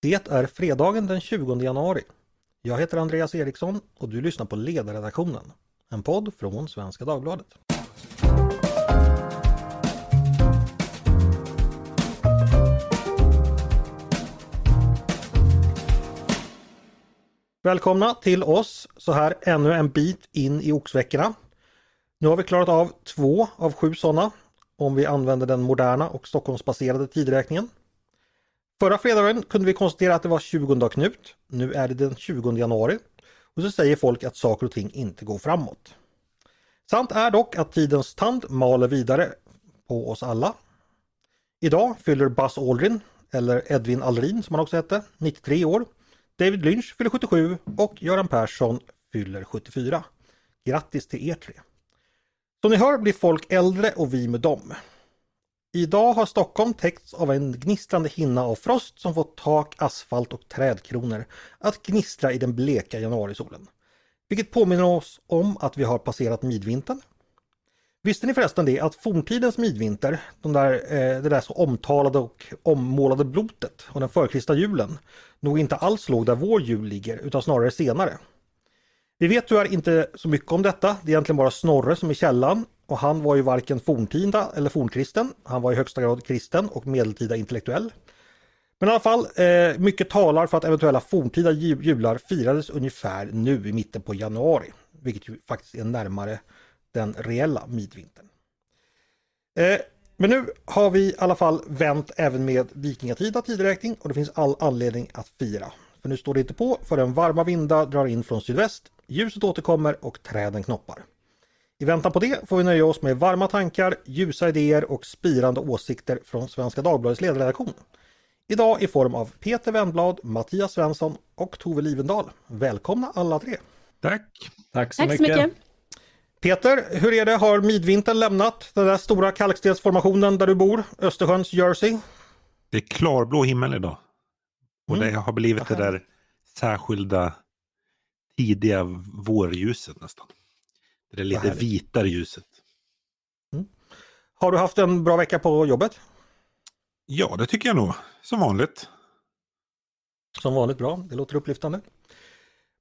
Det är fredagen den 20 januari. Jag heter Andreas Eriksson och du lyssnar på Ledarredaktionen, en podd från Svenska Dagbladet. Välkomna till oss så här ännu en bit in i oxveckorna. Nu har vi klarat av två av sju sådana om vi använder den moderna och Stockholmsbaserade tidräkningen. Förra fredagen kunde vi konstatera att det var 20 Knut. Nu är det den 20 januari. Och så säger folk att saker och ting inte går framåt. Sant är dock att tidens tand maler vidare på oss alla. Idag fyller Buzz Aldrin, eller Edvin Aldrin som han också hette, 93 år. David Lynch fyller 77 och Göran Persson fyller 74. Grattis till er tre! Som ni hör blir folk äldre och vi med dem. Idag har Stockholm täckts av en gnistrande hinna av frost som fått tak, asfalt och trädkronor att gnistra i den bleka januarisolen. Vilket påminner oss om att vi har passerat midvintern. Visste ni förresten det att forntidens midvinter, de där, eh, det där så omtalade och ommålade blotet och den förkristna julen, nog inte alls låg där vår jul ligger utan snarare senare. Vi vet tyvärr inte så mycket om detta. Det är egentligen bara Snorre som är källan och han var ju varken forntida eller fornkristen. Han var i högsta grad kristen och medeltida intellektuell. Men i alla fall, eh, mycket talar för att eventuella forntida jular firades ungefär nu i mitten på januari. Vilket ju faktiskt är närmare den reella midvintern. Eh, men nu har vi i alla fall vänt även med vikingatida tideräkning och det finns all anledning att fira. För nu står det inte på förrän varma vindar drar in från sydväst, ljuset återkommer och träden knoppar. I väntan på det får vi nöja oss med varma tankar, ljusa idéer och spirande åsikter från Svenska Dagbladets ledarredaktion. Idag i form av Peter Wennblad, Mattias Svensson och Tove Livendal. Välkomna alla tre! Tack! Tack så, Tack mycket. så mycket! Peter, hur är det? Har midvintern lämnat den där stora kalkstensformationen där du bor? Östersjöns Jersey? Det är klarblå himmel idag. Och mm. det har blivit det där särskilda tidiga vårljuset nästan. Det där lite vitare ljuset. Mm. Har du haft en bra vecka på jobbet? Ja, det tycker jag nog. Som vanligt. Som vanligt bra, det låter upplyftande.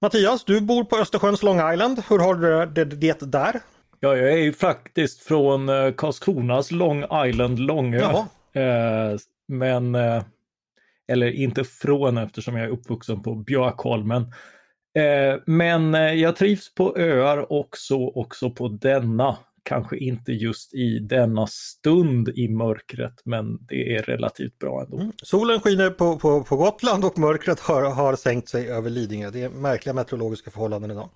Mattias, du bor på Östersjöns Long Island. Hur har du det, det där? Ja, jag är ju faktiskt från eh, Karlskronas Long Island, Långö. Eh, men, eh, eller inte från eftersom jag är uppvuxen på Björkholmen. Eh, men eh, jag trivs på öar också, också på denna. Kanske inte just i denna stund i mörkret, men det är relativt bra ändå. Mm. Solen skiner på, på, på Gotland och mörkret har, har sänkt sig över Lidingö. Det är märkliga meteorologiska förhållanden idag.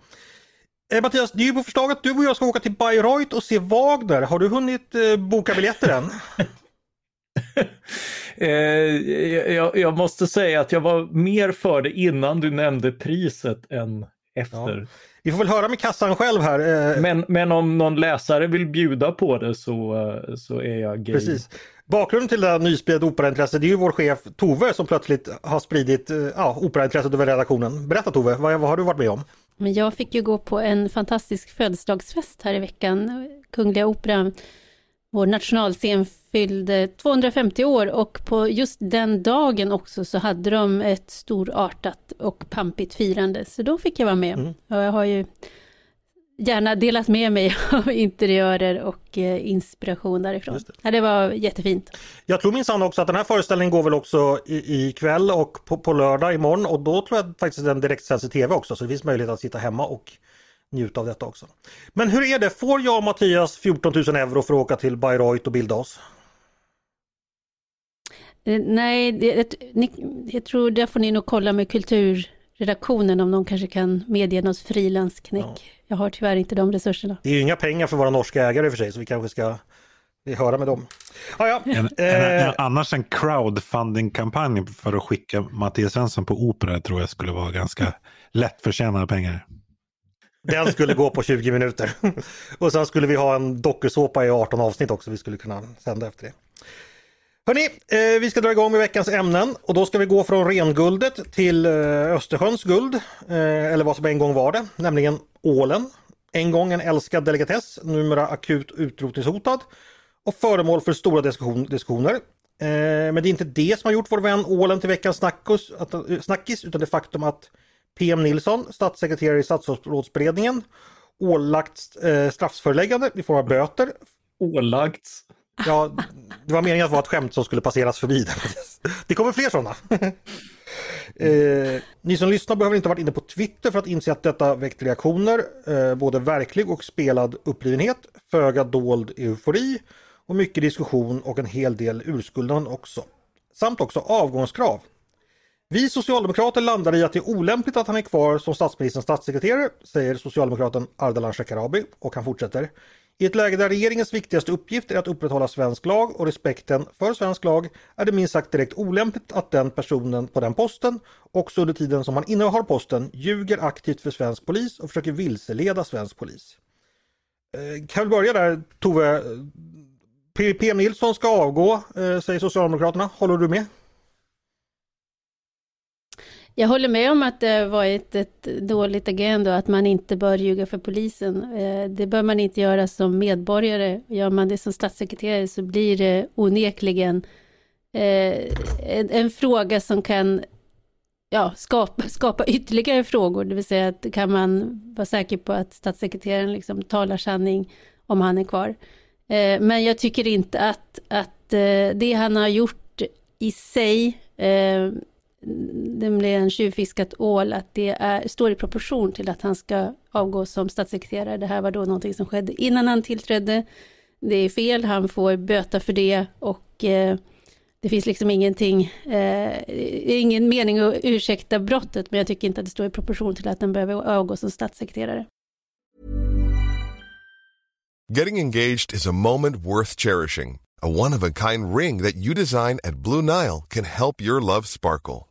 Eh, Mattias, det är ju på förslag att du och jag ska åka till Bayreuth och se Wagner. Har du hunnit eh, boka biljetter än? eh, jag, jag, måste säga att jag var mer för det innan du nämnde priset än efter. Ja. Vi får väl höra med kassan själv här. Eh. Men, men om någon läsare vill bjuda på det så, eh, så är jag gay. Precis. Bakgrunden till det här nyspridda operaintresse det är ju vår chef Tove som plötsligt har spridit ja, operaintresset över redaktionen. Berätta Tove, vad, vad har du varit med om? Men jag fick ju gå på en fantastisk födelsedagsfest här i veckan. Kungliga Operan, vår nationalscen fyllde 250 år och på just den dagen också så hade de ett storartat och pampigt firande. Så då fick jag vara med. Mm. Och jag har ju gärna delat med mig av interiörer och eh, inspiration därifrån. Det. Ja, det var jättefint. Jag tror minsann också att den här föreställningen går väl också i, i kväll och på, på lördag imorgon och då tror jag faktiskt den direktsänds i tv också så det finns möjlighet att sitta hemma och njuta av detta också. Men hur är det, får jag och Mattias 14 000 euro för att åka till Bayreuth och bilda oss? Eh, nej, det, ni, jag tror det får ni nog kolla med kulturredaktionen om de kanske kan medge något frilansknäck. Ja. Jag har tyvärr inte de resurserna. Det är ju inga pengar för våra norska ägare i och för sig så vi kanske ska höra med dem. Ah, ja. en, en, en, eh. annars en crowdfunding-kampanj för att skicka Mattias Svensson på opera tror jag skulle vara ganska lättförtjänade pengar. Den skulle gå på 20 minuter. och sen skulle vi ha en dokusåpa i 18 avsnitt också vi skulle kunna sända efter det. Hörni, eh, vi ska dra igång med veckans ämnen och då ska vi gå från renguldet till eh, Östersjöns guld, eh, eller vad som en gång var det, nämligen ålen. En gång en älskad delikatess, numera akut utrotningshotad och föremål för stora diskussion, diskussioner. Eh, men det är inte det som har gjort vår vän Ålen till veckans snackus, att, eh, snackis utan det faktum att PM Nilsson, statssekreterare i statsrådsberedningen, ålagts eh, straffsföreläggande i form av böter. Ålagts? Ja, det var meningen att det var ett skämt som skulle passeras förbi. Det kommer fler sådana. Eh, ni som lyssnar behöver inte ha varit inne på Twitter för att inse att detta väckt reaktioner. Eh, både verklig och spelad upprivenhet, föga dold eufori och mycket diskussion och en hel del urskulden också. Samt också avgångskrav. Vi socialdemokrater landar i att det är olämpligt att han är kvar som statsministerns statssekreterare, säger socialdemokraten Ardalan Shekarabi och han fortsätter. I ett läge där regeringens viktigaste uppgift är att upprätthålla svensk lag och respekten för svensk lag är det minst sagt direkt olämpligt att den personen på den posten, också under tiden som han innehar posten, ljuger aktivt för svensk polis och försöker vilseleda svensk polis. Eh, kan vi börja där Tove? Eh, PM Nilsson ska avgå, eh, säger Socialdemokraterna. Håller du med? Jag håller med om att det varit ett dåligt agerande och att man inte bör ljuga för polisen. Eh, det bör man inte göra som medborgare. Gör man det som statssekreterare så blir det onekligen eh, en, en fråga som kan ja, skapa, skapa ytterligare frågor. Det vill säga att kan man vara säker på att statssekreteraren liksom talar sanning om han är kvar. Eh, men jag tycker inte att, att det han har gjort i sig nämligen tjuvfiskat ål, att det är, står i proportion till att han ska avgå som statssekreterare. Det här var då någonting som skedde innan han tillträdde. Det är fel, han får böta för det och eh, det finns liksom ingenting, eh, ingen mening att ursäkta brottet, men jag tycker inte att det står i proportion till att han behöver avgå som statssekreterare. Getting engaged is a moment worth cherishing. A one-of-a-kind ring that you design at Blue Nile can help your love sparkle.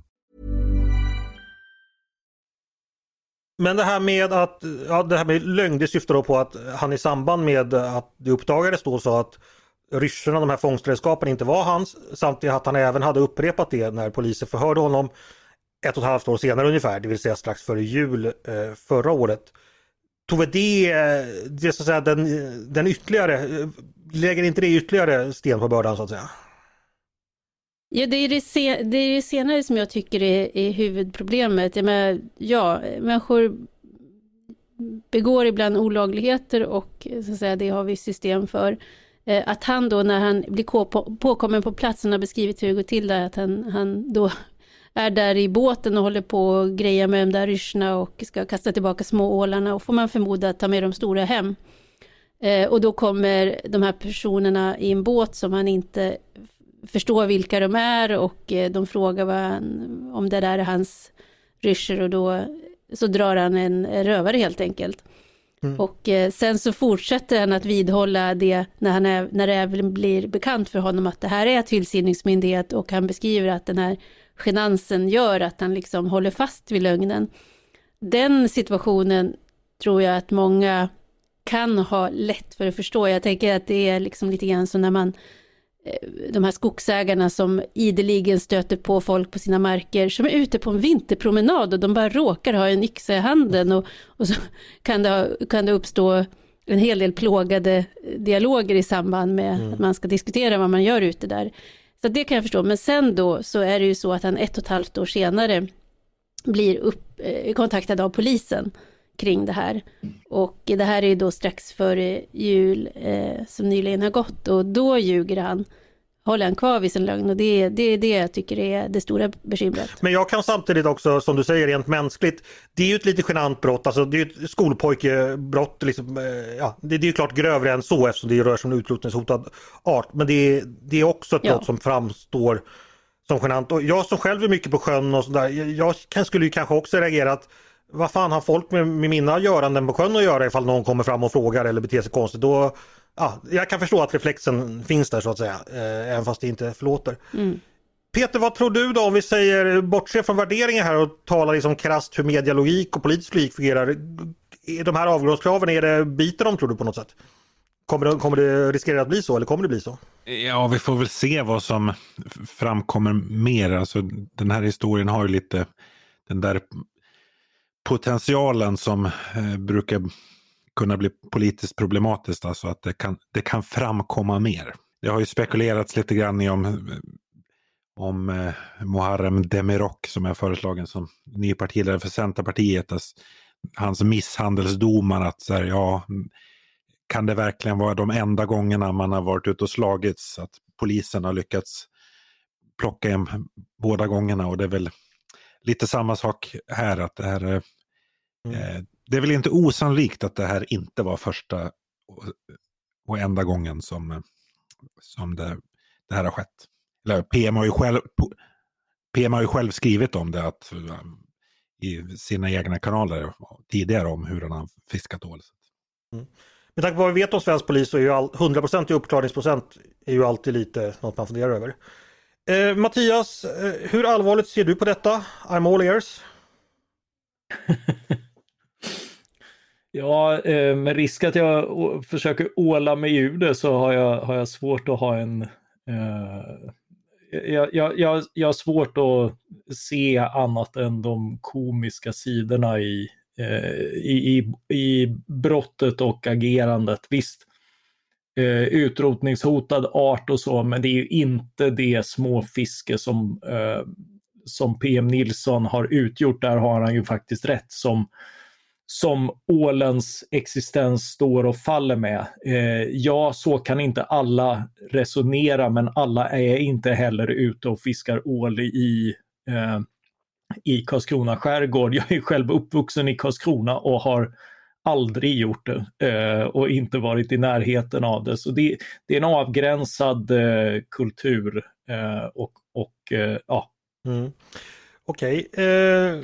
Men det här med att, ja det här med lögn, det syftar då på att han i samband med att det uppdagades då sa att ryssarna, de här fångstredskapen inte var hans. Samtidigt att han även hade upprepat det när polisen förhörde honom ett och ett halvt år senare ungefär, det vill säga strax före jul eh, förra året. Tove, det, det så att säga den, den ytterligare, eh, lägger inte det ytterligare sten på bördan så att säga? Ja, det är det, sen, det, är det senare som jag tycker är, är huvudproblemet. Jag menar, ja, människor begår ibland olagligheter och så att säga, det har vi system för. Eh, att han då när han blir på, påkommen på platsen har beskrivit hur det går till där, att han, han då är där i båten och håller på och grejer med de där ryssarna och ska kasta tillbaka småålarna och får man förmoda att ta med de stora hem. Eh, och då kommer de här personerna i en båt som han inte förstår vilka de är och eh, de frågar han, om det där är hans ryscher och då så drar han en rövare helt enkelt. Mm. Och eh, sen så fortsätter han att vidhålla det när, han är, när det även blir bekant för honom att det här är tillsyningsmyndighet och han beskriver att den här genansen gör att han liksom håller fast vid lögnen. Den situationen tror jag att många kan ha lätt för att förstå. Jag tänker att det är liksom lite grann så när man de här skogsägarna som ideligen stöter på folk på sina marker som är ute på en vinterpromenad och de bara råkar ha en yxa i handen och, och så kan det, kan det uppstå en hel del plågade dialoger i samband med mm. att man ska diskutera vad man gör ute där. Så det kan jag förstå, men sen då så är det ju så att han ett och ett halvt år senare blir upp, eh, kontaktad av polisen kring det här. Och det här är ju då strax före jul eh, som nyligen har gått och då ljuger han håller han kvar vid sin lögn och det, det är det jag tycker är det stora bekymret. Men jag kan samtidigt också, som du säger, rent mänskligt, det är ju ett lite genant brott, alltså det är ett skolpojkebrott, liksom, eh, ja, det, det är ju klart grövre än så eftersom det rör sig om utrotningshotad art, men det är, det är också ett ja. brott som framstår som genant. Och jag som själv är mycket på sjön och sådär, jag, jag skulle ju kanske också reagerat vad fan har folk med, med mina göranden på sjön att göra ifall någon kommer fram och frågar eller beter sig konstigt. Då, ja, jag kan förstå att reflexen finns där så att säga, eh, även fast det inte förlåter. Mm. Peter, vad tror du då om vi säger, bortse från värderingar här och talar liksom krasst hur medialogik och politisk logik fungerar. de här avgångskraven, är det, biter de tror du på något sätt? Kommer det, kommer det riskera att bli så eller kommer det bli så? Ja, vi får väl se vad som framkommer mer. Alltså, den här historien har ju lite den där potentialen som eh, brukar kunna bli politiskt problematiskt. Alltså att det kan, det kan framkomma mer. Det har ju spekulerats lite grann i om, om eh, Muharrem Demirok som är föreslagen som ny partiledare för Centerpartiet. Alltså, hans misshandelsdomar att så här, ja, kan det verkligen vara de enda gångerna man har varit ute och slagits? Att polisen har lyckats plocka en båda gångerna och det är väl lite samma sak här. att Det här mm. eh, det är väl inte osannolikt att det här inte var första och, och enda gången som, som det, det här har skett. Eller PM har ju själv, PM har ju själv skrivit om det att, i sina egna kanaler tidigare om hur han har fiskat ål. Mm. Med tanke på vad vi vet om svensk polis så är ju all, 100% i uppklarningsprocent är ju alltid lite något man funderar över. Eh, Mattias, eh, hur allvarligt ser du på detta? I'm all ears. ja, eh, med risk att jag försöker åla mig ur det så har jag, har jag svårt att ha en... Eh, jag, jag, jag, jag har svårt att se annat än de komiska sidorna i, eh, i, i, i brottet och agerandet. Visst, eh, utrotningshotad art och så, men det är ju inte det småfiske som, eh, som PM Nilsson har utgjort. Där har han ju faktiskt rätt som som ålens existens står och faller med. Eh, ja, så kan inte alla resonera, men alla är inte heller ute och fiskar ål i, eh, i Karlskrona skärgård. Jag är själv uppvuxen i Karlskrona och har aldrig gjort det eh, och inte varit i närheten av det. Så det, det är en avgränsad eh, kultur eh, och, och eh, ja. Mm. Okej. Okay. Eh,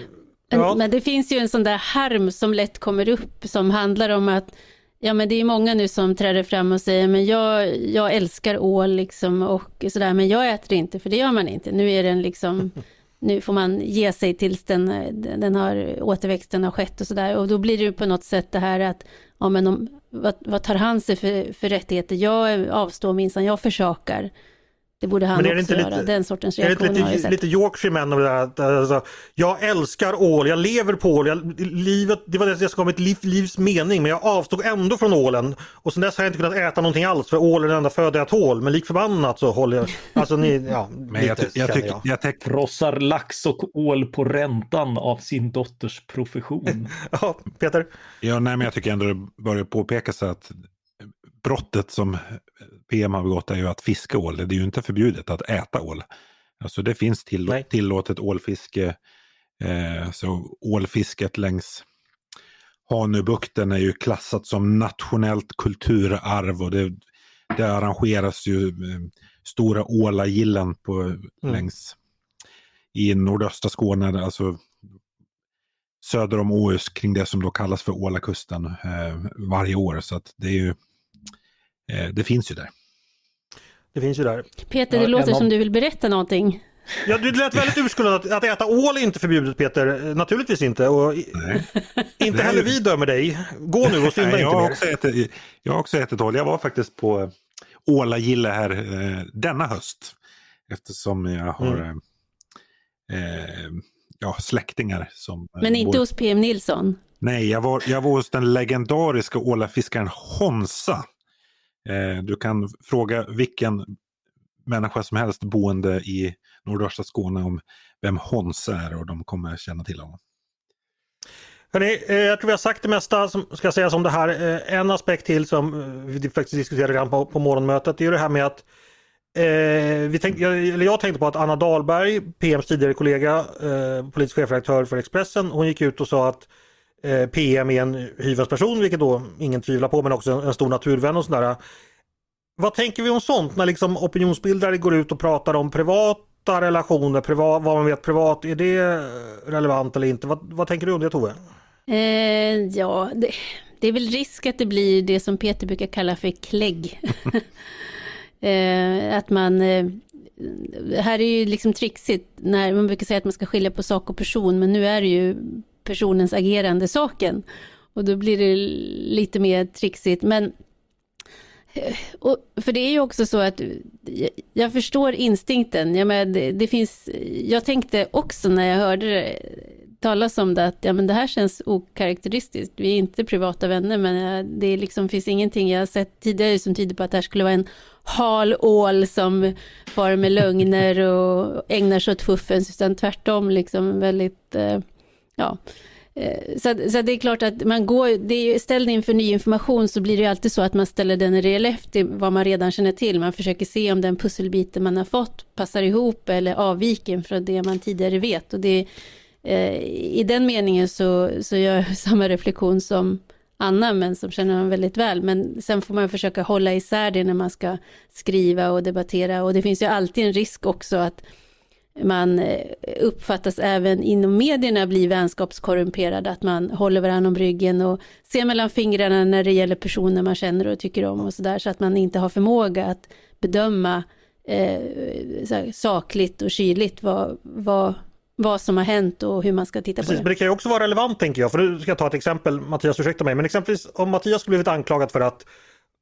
ja. Men det finns ju en sån där harm som lätt kommer upp som handlar om att Ja men det är många nu som träder fram och säger men jag, jag älskar ål liksom och sådär men jag äter inte för det gör man inte. Nu är den liksom nu får man ge sig tills den, den har, återväxten har skett och sådär. Och då blir det på något sätt det här att, ja men om, vad, vad tar han sig för, för rättigheter? Jag avstår minsann, jag försakar. Det borde han också göra, lite, den sortens reaktioner Är det lite, lite Yorkshire-män det där? Alltså, jag älskar ål, jag lever på ål, jag, livet, det var det som var mitt liv, livs mening men jag avstod ändå från ålen. Och sen dess har jag inte kunnat äta någonting alls för ål är den enda föda jag tål. Men lik förbannat så håller jag, alltså ni, ja. men jag, lite, jag, tycker, jag. jag tyck... Frossar lax och ål på räntan av sin dotters profession. ja, Peter? Ja, nej men jag tycker ändå det börjar påpekas att brottet som PM har begått är ju att fiska ål. Det är ju inte förbjudet att äta ål. Alltså det finns till, tillåtet ålfiske. Eh, så ålfisket längs Hanöbukten är ju klassat som nationellt kulturarv och det, det arrangeras ju eh, stora ålagillen på, mm. längs i nordöstra Skåne, alltså söder om Åhus kring det som då kallas för Ålakusten eh, varje år. Så att det är ju det finns ju där. Det finns ju där. Peter, det ja, låter som du vill berätta någonting. Ja, du lät väldigt urskuldad att, att äta ål är inte förbjudet Peter. Naturligtvis inte. Och inte heller vi dömer dig. Gå nu och synda Nej, inte mer. Också ätit, jag har också ätit ål. Jag var faktiskt på Ålagille här eh, denna höst. Eftersom jag har mm. eh, ja, släktingar som... Men inte bor... hos PM Nilsson? Nej, jag var, jag var hos den legendariska ålafiskaren Honsa Eh, Eh, du kan fråga vilken människa som helst boende i nordöstra Skåne om vem Hans är och de kommer känna till honom. Hörrni, eh, jag tror vi har sagt det mesta som ska sägas om det här. Eh, en aspekt till som vi faktiskt diskuterade redan på, på morgonmötet det är det här med att eh, vi tänk, eller jag tänkte på att Anna Dahlberg, PMs tidigare kollega, eh, politisk chefredaktör för Expressen, hon gick ut och sa att Eh, PM är en hyvens person, vilket då ingen tvivlar på, men också en, stor naturvän och sådär. Vad tänker vi om sånt när liksom opinionsbildare går ut och pratar om privata relationer, privat, vad man vet privat, är det relevant eller inte? Vad, vad tänker du om det Tove? Eh, ja, det, det, är väl risk att det blir det som Peter brukar kalla för klägg. eh, att man eh, här är ju liksom trixigt när man brukar säga att man ska skilja på sak och person, men nu är det ju personens agerande saken. Och då blir det lite mer trixigt. Men eh, och, för det är ju också så att jag förstår instinkten. Jag, med, det, det, finns, jag tänkte också när jag hörde det, talas om det att ja, men det här känns okaraktäristiskt. Vi är inte privata vänner men eh, det liksom finns ingenting jag har sett tidigare som tyder på att det här skulle vara en hal ål som far med lögner och ägnar sig åt fuffens utan tvärtom liksom väldigt eh, ja, eh, så, så det är klart att man går, det är ställd inför ny information så blir det alltid så att man ställer den i relief till vad man redan känner till. Man försöker se om den pusselbiten man har fått passar ihop eller avviker från det man tidigare vet. Och det, eh, I den meningen så, så gör jag samma reflektion som Anna, men som känner honom väldigt väl. Men sen får man försöka hålla isär det när man ska skriva och debattera. Och det finns ju alltid en risk också att man eh, uppfattas även inom medierna bli vänskapskorrumperad, att man håller varandra om ryggen och ser mellan fingrarna när det gäller personer man känner och tycker om och sådär, så att man inte har förmåga att bedöma eh, sakligt och kyligt vad, vad, vad som har hänt och hur man ska titta Precis, på det. Men det kan ju också vara relevant tänker jag, för nu ska jag ta ett exempel, Mattias ursäkta mig, men exempelvis om Mattias skulle blivit anklagad för att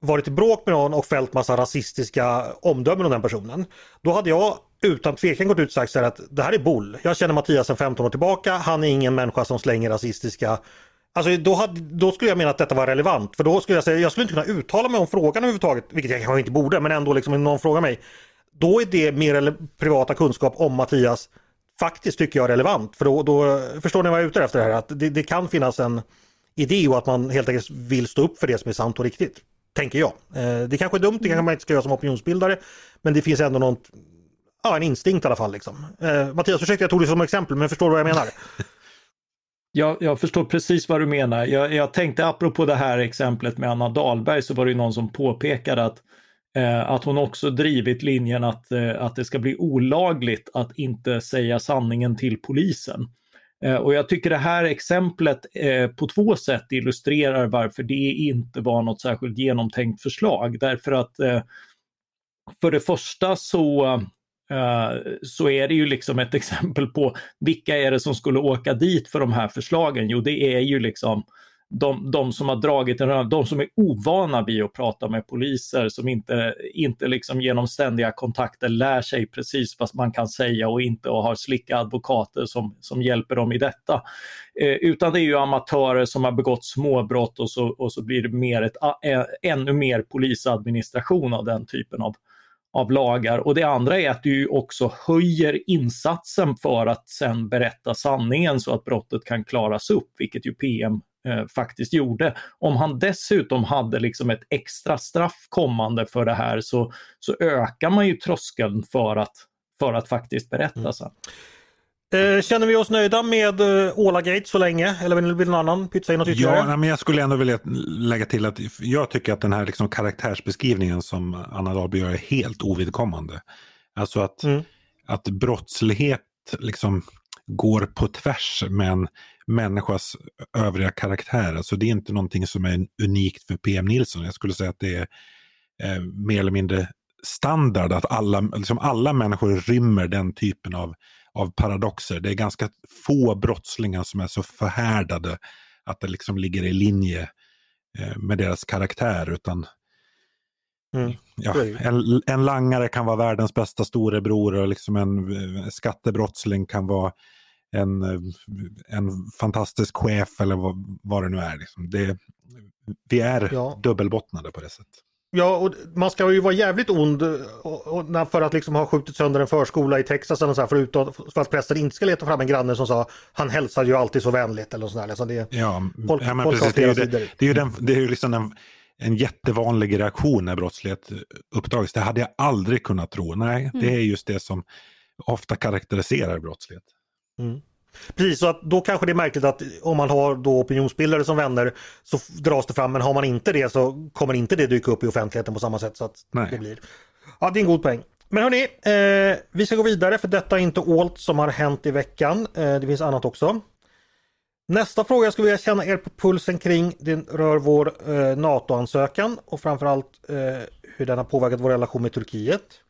varit i bråk med någon och fällt massa rasistiska omdömen om den personen. Då hade jag utan tvekan gått ut och sagt så här att det här är bull. Jag känner Mattias sedan 15 år tillbaka. Han är ingen människa som slänger rasistiska Alltså då, hade, då skulle jag mena att detta var relevant. För då skulle jag säga, jag skulle inte kunna uttala mig om frågan överhuvudtaget, vilket jag kanske inte borde, men ändå liksom om någon frågar mig. Då är det mer eller privata kunskap om Mattias faktiskt tycker jag är relevant. För då, då förstår ni vad jag är ute efter här? Att det, det kan finnas en idé och att man helt enkelt vill stå upp för det som är sant och riktigt. Tänker jag. Eh, det kanske är dumt, det kanske man inte ska göra som opinionsbildare. Men det finns ändå något, ja en instinkt i alla fall. Liksom. Eh, Mattias, ursäkta jag tog det som exempel men förstår du vad jag menar? Jag, jag, förstår precis vad du menar. Jag, jag, tänkte apropå det här exemplet med Anna Dahlberg så var det någon som påpekade att, eh, att hon också drivit linjen att, eh, att det ska bli olagligt att inte säga sanningen till polisen. Eh, och jag tycker det här exemplet eh, på två sätt illustrerar varför det inte var något särskilt genomtänkt förslag. Därför att eh, för det första så så är det ju liksom ett exempel på vilka är det som skulle åka dit för de här förslagen? Jo, det är ju liksom de, de som har dragit en de som är ovana vid att prata med poliser, som inte, inte liksom genom ständiga kontakter lär sig precis vad man kan säga och inte och har slicka advokater som, som hjälper dem i detta. Eh, utan det är ju amatörer som har begått småbrott och så, och så blir det mer ett, ä, eh, ännu mer polisadministration av den typen av, av lagar. Och det andra är att du också höjer insatsen för att sen berätta sanningen så att brottet kan klaras upp, vilket ju PM eh, faktiskt gjorde. Om han dessutom hade liksom ett extra straff kommande för det här så, så ökar man ju tröskeln för att, för att faktiskt berätta mm. sen. Eh, känner vi oss nöjda med eh, Ålagate så länge? Eller vill, vill någon annan pytsa in något ytterligare? Ja, men jag skulle ändå vilja lägga till att jag tycker att den här liksom karaktärsbeskrivningen som Anna Dahlby gör är helt ovidkommande. Alltså att, mm. att brottslighet liksom går på tvärs med en människas övriga karaktär. Alltså det är inte någonting som är unikt för PM Nilsson. Jag skulle säga att det är eh, mer eller mindre standard att alla, liksom alla människor rymmer den typen av, av paradoxer. Det är ganska få brottslingar som är så förhärdade att det liksom ligger i linje eh, med deras karaktär. utan Mm. Ja, en, en, langare kan vara världens bästa storebror och liksom en eh, skattebrottsling kan vara en, en fantastisk chef eller vad, vad det nu är. Liksom. Det, vi är ja. dubbelbottnade på det sättet. Ja, och man ska ju vara jävligt ond för att liksom ha skjutit sönder en förskola i Texas eller så här, för, för att prästen inte ska leta fram en granne som sa han hälsade ju alltid så vänligt eller sådär. Liksom det, ja, folk, ja, men precis. Det är, ju det, det är ju, den, det är ju liksom en, en jättevanlig reaktion när brottslighet uppdagas. Det hade jag aldrig kunnat tro. Nej, mm. det är just det som ofta karaktäriserar brottslighet. Mm. Precis, så att då kanske det är märkligt att om man har då opinionsbildare som vänner så dras det fram, men har man inte det så kommer inte det dyka upp i offentligheten på samma sätt. så att Nej. det blir. Ja, det är en god poäng. Men hörni, eh, vi ska gå vidare för detta är inte allt som har hänt i veckan. Eh, det finns annat också. Nästa fråga jag skulle vilja känna er på pulsen kring det rör vår eh, NATO-ansökan och framförallt eh, hur den har påverkat vår relation med Turkiet.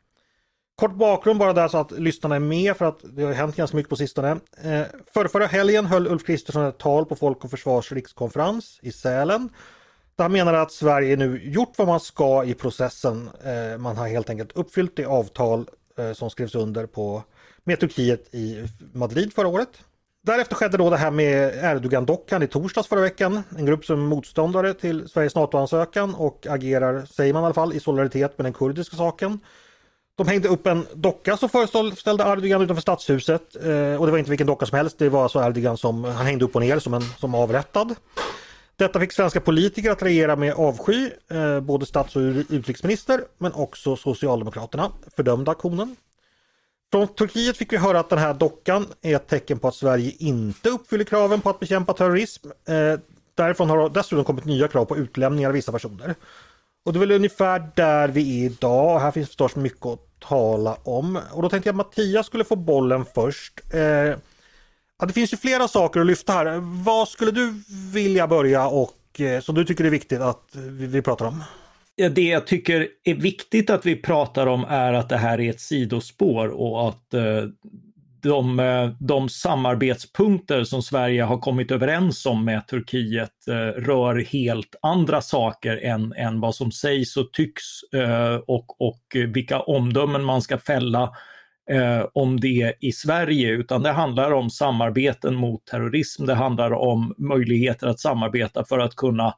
Kort bakgrund bara där så att lyssnarna är med för att det har hänt ganska mycket på sistone. Eh, förra helgen höll Ulf Kristersson ett tal på Folk och Försvars rikskonferens i Sälen. Där han menade att Sverige nu gjort vad man ska i processen. Eh, man har helt enkelt uppfyllt det avtal eh, som skrevs under på, med Turkiet i Madrid förra året. Därefter skedde då det här med Erdogan-dockan i torsdags förra veckan. En grupp som är motståndare till Sveriges NATO-ansökan och agerar, säger man i alla fall, i solidaritet med den kurdiska saken. De hängde upp en docka som föreställde Erdogan utanför stadshuset. Eh, och det var inte vilken docka som helst, det var alltså Erdogan som han hängde upp och ner som, en, som avrättad. Detta fick svenska politiker att reagera med avsky, eh, både stats och utrikesminister men också Socialdemokraterna fördömde aktionen. Från Turkiet fick vi höra att den här dockan är ett tecken på att Sverige inte uppfyller kraven på att bekämpa terrorism. Eh, därifrån har dessutom kommit nya krav på utlämningar av vissa personer. Och det är väl ungefär där vi är idag här finns förstås mycket att tala om. Och då tänkte jag att Mattias skulle få bollen först. Eh, ja, det finns ju flera saker att lyfta här. Vad skulle du vilja börja och eh, som du tycker är viktigt att vi, vi pratar om? Det jag tycker är viktigt att vi pratar om är att det här är ett sidospår och att eh, de, eh, de samarbetspunkter som Sverige har kommit överens om med Turkiet eh, rör helt andra saker än, än vad som sägs och tycks eh, och, och vilka omdömen man ska fälla eh, om det i Sverige, utan det handlar om samarbeten mot terrorism. Det handlar om möjligheter att samarbeta för att kunna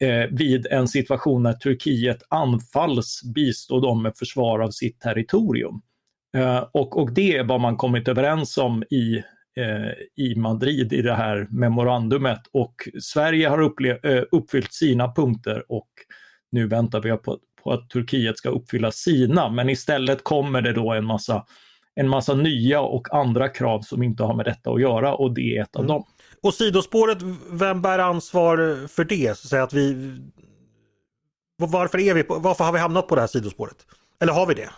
eh, vid en situation när Turkiet anfalls bistå dem med försvar av sitt territorium. Eh, och, och det är vad man kommit överens om i, eh, i Madrid i det här memorandumet och Sverige har eh, uppfyllt sina punkter och nu väntar vi på, på att Turkiet ska uppfylla sina, men istället kommer det då en massa en massa nya och andra krav som inte har med detta att göra och det är ett av mm. dem. Och sidospåret, vem bär ansvar för det? Så att vi, varför, är vi på, varför har vi hamnat på det här sidospåret? Eller har vi det?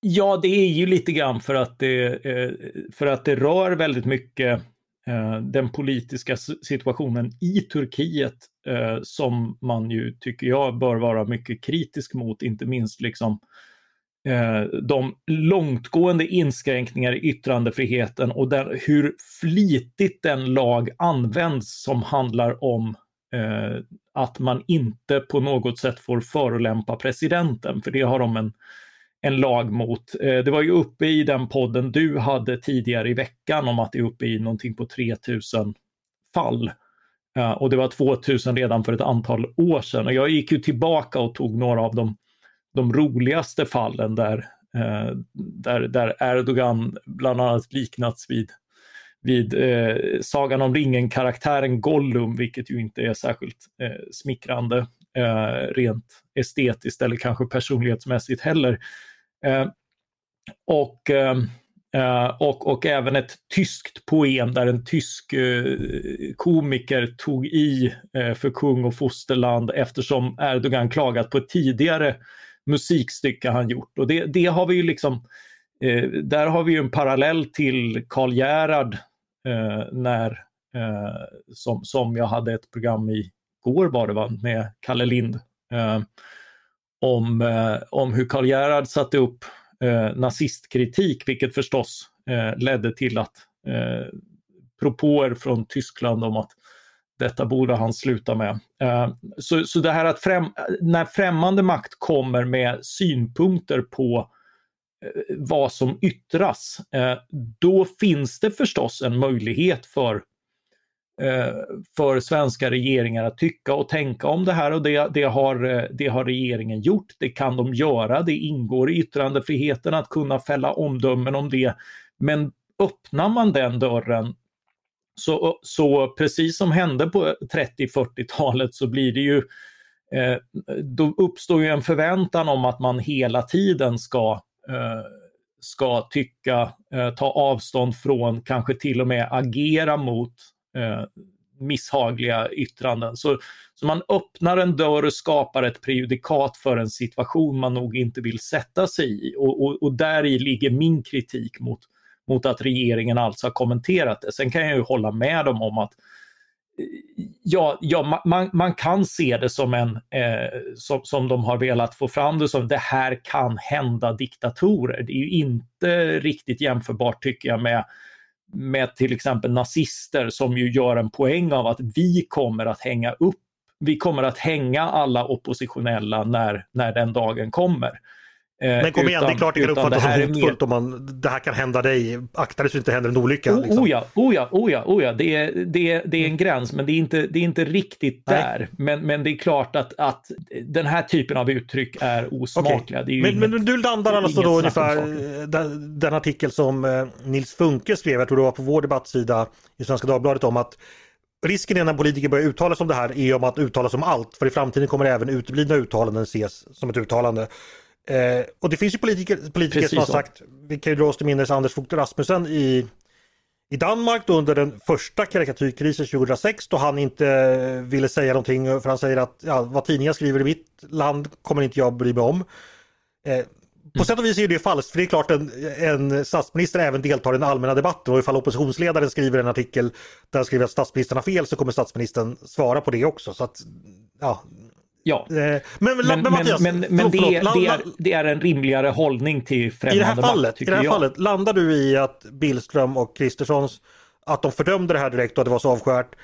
Ja, det är ju lite grann för att det, eh, för att det rör väldigt mycket eh, den politiska situationen i Turkiet eh, som man ju, tycker jag, bör vara mycket kritisk mot, inte minst liksom de långtgående inskränkningar i yttrandefriheten och den, hur flitigt den lag används som handlar om eh, att man inte på något sätt får förolämpa presidenten, för det har de en, en lag mot. Eh, det var ju uppe i den podden du hade tidigare i veckan om att det är uppe i någonting på 3000 fall. Eh, och det var 2000 redan för ett antal år sedan och jag gick ju tillbaka och tog några av de de roligaste fallen där, eh, där, där Erdogan bland annat liknats vid, vid eh, Sagan om ringen-karaktären Gollum, vilket ju inte är särskilt eh, smickrande eh, rent estetiskt eller kanske personlighetsmässigt heller. Eh, och eh, eh, och, och även ett tyskt poem där en tysk eh, komiker tog i eh, för kung och fosterland eftersom Erdogan klagat på ett tidigare musikstycke han gjort. Och det, det har vi ju liksom, eh, där har vi ju en parallell till Karl Gerhard eh, när, eh, som, som jag hade ett program i går var det va, med Kalle Lind. Om, eh, om hur Karl Gerhard satte upp eh, nazistkritik, vilket förstås eh, ledde till att eh, propåer från Tyskland om att detta borde han sluta med. Eh, så, så det här att främ, när främmande makt kommer med synpunkter på eh, vad som yttras, eh, då finns det förstås en möjlighet för, Eh, för svenska regeringar att tycka och tänka om det här och det, det, har, eh, det har regeringen gjort. Det kan de göra, det ingår i yttrandefriheten att kunna fälla omdömen om det. Men öppnar man den dörren så, så precis som hände på 30-40-talet så blir det ju eh, då uppstår ju en förväntan om att man hela tiden ska, eh, ska tycka, eh, ta avstånd från, kanske till och med agera mot eh, misshagliga yttranden. Så, så man öppnar en dörr och skapar ett prejudikat för en situation man nog inte vill sätta sig i. Och, och, och där i ligger min kritik mot, mot att regeringen alltså har kommenterat det. Sen kan jag ju hålla med dem om att eh, ja, ja man, man kan se det som en, eh, som, som de har velat få fram det som, det här kan hända diktatorer. Det är ju inte riktigt jämförbart tycker jag med med till exempel nazister som ju gör en poäng av att vi kommer att hänga upp, vi kommer att hänga alla oppositionella när, när den dagen kommer. Eh, Men kom igen, det är klart det kan uppfattas som hotfullt mer... om man, det här kan hända dig. Akta dig så det inte händer en olycka. Oh, liksom. oh ja, oh ja, oh ja, oh ja. Det, är, det, är, det är en gräns men det är inte, det är inte riktigt Nej. där. Men, men det är klart att, att den här typen av uttryck är osmakliga. Okay. Är men, inget, men du landar alltså då ungefär den, den, artikel som eh, Nils Funke skrev, jag tror det var på vår debattsida i Svenska Dagbladet om att Risken är när politiker börjar uttala sig om det här är om att uttala sig om allt. För i framtiden kommer även uteblivna uttalanden ses som ett uttalande. Eh, och det finns ju politiker, politiker som har sagt, vi kan ju dra oss till minnes Anders Fogh Rasmussen i, i Danmark då under den första karikatyrkrisen 2006 då han inte ville säga någonting för han säger att ja, vad tidningar skriver i mitt land kommer inte jag bry mig om. Eh, på mm. sätt och vis är det falskt, för det är klart en, en statsminister även deltar i den allmänna debatten och ifall oppositionsledaren skriver en artikel där han skriver att statsministern har fel så kommer statsministern svara på det också. Så att, ja, Ja, eh, men, men, men, Mattias, men, men förlåt, det, förlåt, det, är, det, är, en rimligare hållning till främmande I det här fallet, makt, i det här fallet landar du i att Billström och Kristerssons, att de fördömde det här direkt och att det var så avskärt.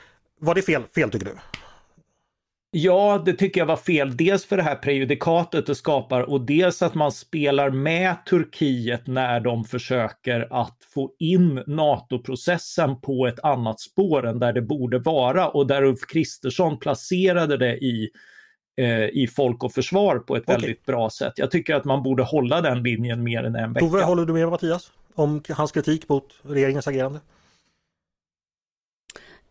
Var det fel, fel tycker du? Ja, det tycker jag var fel. Dels för det här prejudikatet det skapar och dels att man spelar med Turkiet när de försöker att få in NATO-processen på ett annat spår än där det borde vara och där Ulf Kristersson placerade det i i Folk och Försvar på ett okay. väldigt bra sätt. Jag tycker att man borde hålla den linjen mer än en vecka. Tove, håller du med Mattias om hans kritik mot regeringens agerande?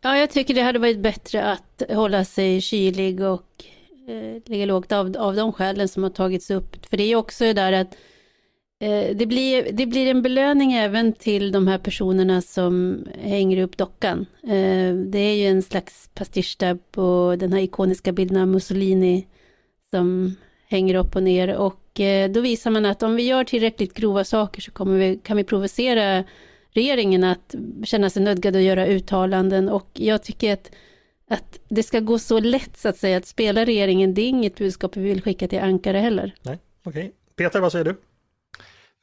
Ja, jag tycker det hade varit bättre att hålla sig kylig och eh, ligga lågt av, av de skälen som har tagits upp. För det är ju också det där att Eh, Eh, det blir, det blir en belöning även till de här personerna som hänger upp dockan. Eh, det är ju en slags pastisch där på den här ikoniska bilden av Mussolini som hänger upp och ner och eh, då visar man att om vi gör tillräckligt grova saker så kommer vi, kan vi provocera regeringen att känna sig nödgad att göra uttalanden och jag tycker att, att det ska gå så lätt så att säga att spela regeringen, det är inget budskap vi vill skicka till Ankara heller. Nej, okej. Okay. Peter, vad säger du?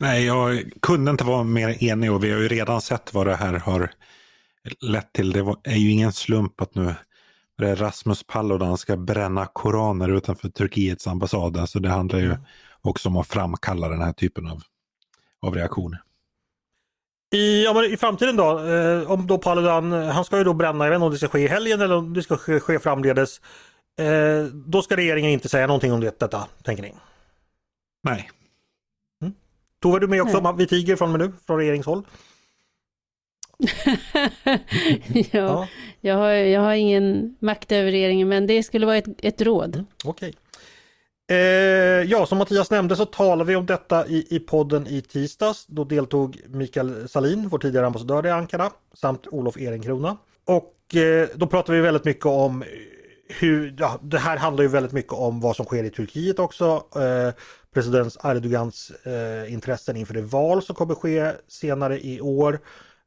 Nej, jag kunde inte vara mer enig och vi har ju redan sett vad det här har lett till. Det är ju ingen slump att nu Rasmus Paludan ska bränna koraner utanför Turkiets ambassad. Alltså det handlar ju också om att framkalla den här typen av, av reaktioner. I, ja, I framtiden då, eh, om då Paludan, han ska ju då bränna, jag vet inte om det ska ske i helgen eller om det ska ske, ske framledes. Eh, då ska regeringen inte säga någonting om det, detta, tänker ni? Nej. Tove, du med också? Nej. Vi tiger från och med nu, från regeringshåll. ja, ja. Jag, har, jag har ingen makt över regeringen, men det skulle vara ett, ett råd. Mm, Okej. Eh, ja, som Mattias nämnde så talade vi om detta i, i podden i tisdags. Då deltog Mikael Salin, vår tidigare ambassadör i Ankara, samt Olof Ehrenkrona. Och eh, då pratade vi väldigt mycket om hur, ja, det här handlar ju väldigt mycket om vad som sker i Turkiet också. Eh, president Erdogans eh, intressen inför det val som kommer ske senare i år.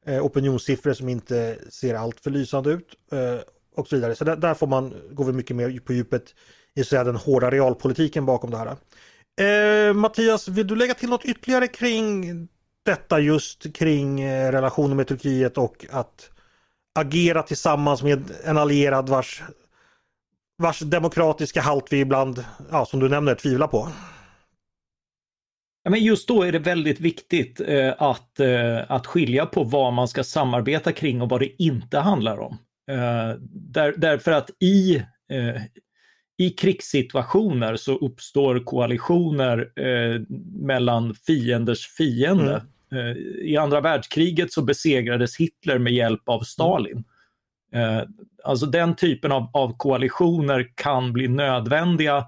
Eh, opinionssiffror som inte ser allt för lysande ut eh, och så vidare. Så där, där, får man, går vi mycket mer på djupet i så den hårda realpolitiken bakom det här. Eh, Mattias, vill du lägga till något ytterligare kring detta just kring eh, relationen med Turkiet och att agera tillsammans med en allierad vars, vars demokratiska halt vi ibland, ja, som du nämner, tvivlar på? Ja, men just då är det väldigt viktigt eh, att, eh, att skilja på vad man ska samarbeta kring och vad det inte handlar om. Eh, där, därför att i, eh, i krigssituationer så uppstår koalitioner eh, mellan fienders fiende. Mm. Eh, I andra världskriget så besegrades Hitler med hjälp av Stalin. Mm. alltså den typen av, av koalitioner kan bli nödvändiga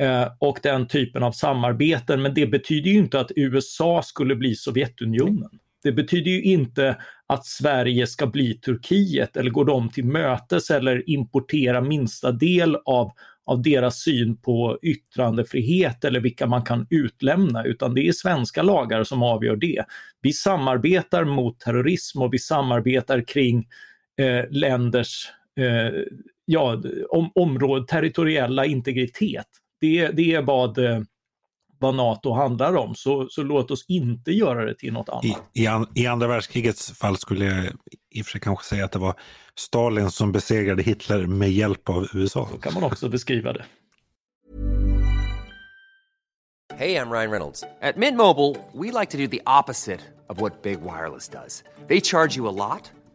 Eh, och den typen av samarbeten. Men det betyder ju inte att USA skulle bli Sovjetunionen. Det betyder ju inte att Sverige ska bli Turkiet eller gå dem till mötes eller importera minsta del av, av deras syn på yttrandefrihet eller vilka man kan utlämna, utan det är svenska lagar som avgör det. Vi samarbetar mot terrorism och vi samarbetar kring eh, länders eh, ja, om, område, territoriella integritet. Det, det är vad, eh, vad NATO handlar om, så, så låt oss inte göra det till något annat. I, i, an, I andra världskrigets fall skulle jag i och för sig kanske säga att det var Stalin som besegrade Hitler med hjälp av USA. Så kan man också beskriva det. Hej, jag Ryan Reynolds. På Mint Mobile, we like to do the opposite of what Big Wireless does. They charge you a lot.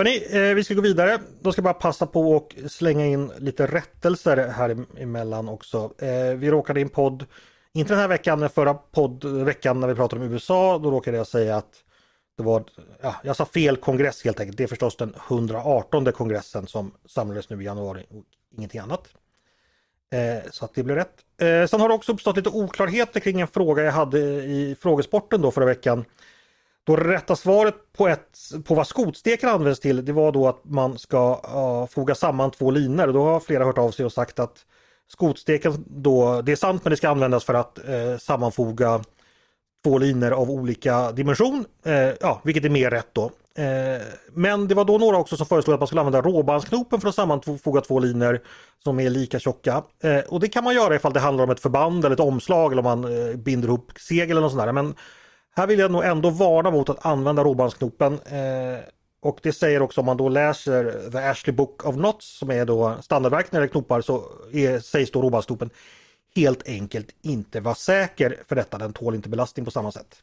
Hörni, eh, vi ska gå vidare. Då ska jag bara passa på och slänga in lite rättelser här emellan också. Eh, vi råkade i en podd, inte den här veckan, men förra poddveckan när vi pratade om USA, då råkade jag säga att det var, ja, jag sa fel kongress helt enkelt. Det är förstås den 118 kongressen som samlades nu i januari och ingenting annat. Eh, så att det blev rätt. Eh, sen har det också uppstått lite oklarheter kring en fråga jag hade i frågesporten då förra veckan. Då rätta svaret på, ett, på vad skotsteken används till det var då att man ska uh, foga samman två linor. Då har flera hört av sig och sagt att skotsteken då, det är sant men det ska användas för att uh, sammanfoga två linor av olika dimension. Uh, ja, vilket är mer rätt då. Eh, men det var då några också som föreslog att man skulle använda råbandsknopen för att sammanfoga två linor som är lika tjocka. Och det kan man göra ifall det handlar om ett förband eller ett omslag eller om man binder ihop segel eller något sånt där. Men här vill jag nog ändå varna mot att använda råbandsknopen. Eh, och det säger också om man då läser The Ashley Book of Knots som är då standardverk när det knopar så är, sägs då råbandsknopen helt enkelt inte vara säker för detta. Den tål inte belastning på samma sätt.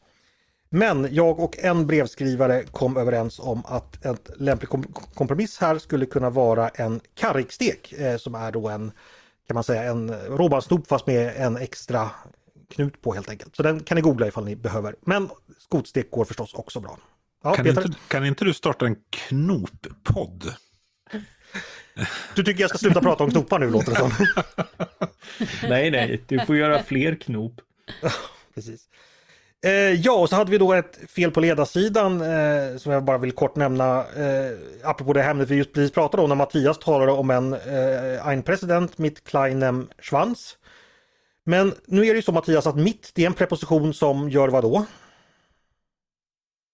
Men jag och en brevskrivare kom överens om att en lämplig kompromiss här skulle kunna vara en karrikstek eh, som är då en kan man säga en råbandsknop fast med en extra knut på helt enkelt. Så den kan ni googla ifall ni behöver. Men skotstek går förstås också bra. Ja, kan, inte, kan inte du starta en knoppodd? Du tycker jag ska sluta prata om knopar nu låter det som. nej, nej, du får göra fler knop. Precis. Eh, ja, och så hade vi då ett fel på ledarsidan eh, som jag bara vill kort nämna. Eh, apropå det ämnet vi just precis pratade om när Mattias talade om en eh, ein president mit kleinem Schwanz. Men nu är det ju så Mattias att mitt det är en preposition som gör vad då?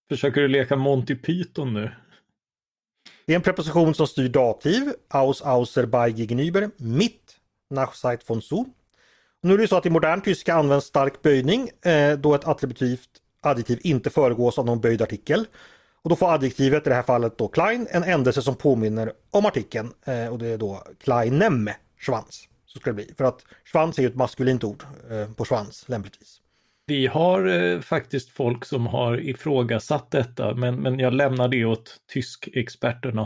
Försöker du leka Monty Python nu? Det är en preposition som styr dativ, aus, auser, bei, gegenüber, mitt, nach, seit, von, zu. Nu är det så att i modern tyska används stark böjning eh, då ett attributivt adjektiv inte föregås av någon böjd artikel. Och då får adjektivet, i det här fallet då klein, en ändelse som påminner om artikeln eh, och det är då kleinem, svans. Så ska det bli. För att svans är ju ett maskulint ord eh, på svans lämpligtvis. Vi har eh, faktiskt folk som har ifrågasatt detta, men, men jag lämnar det åt tyskexperterna.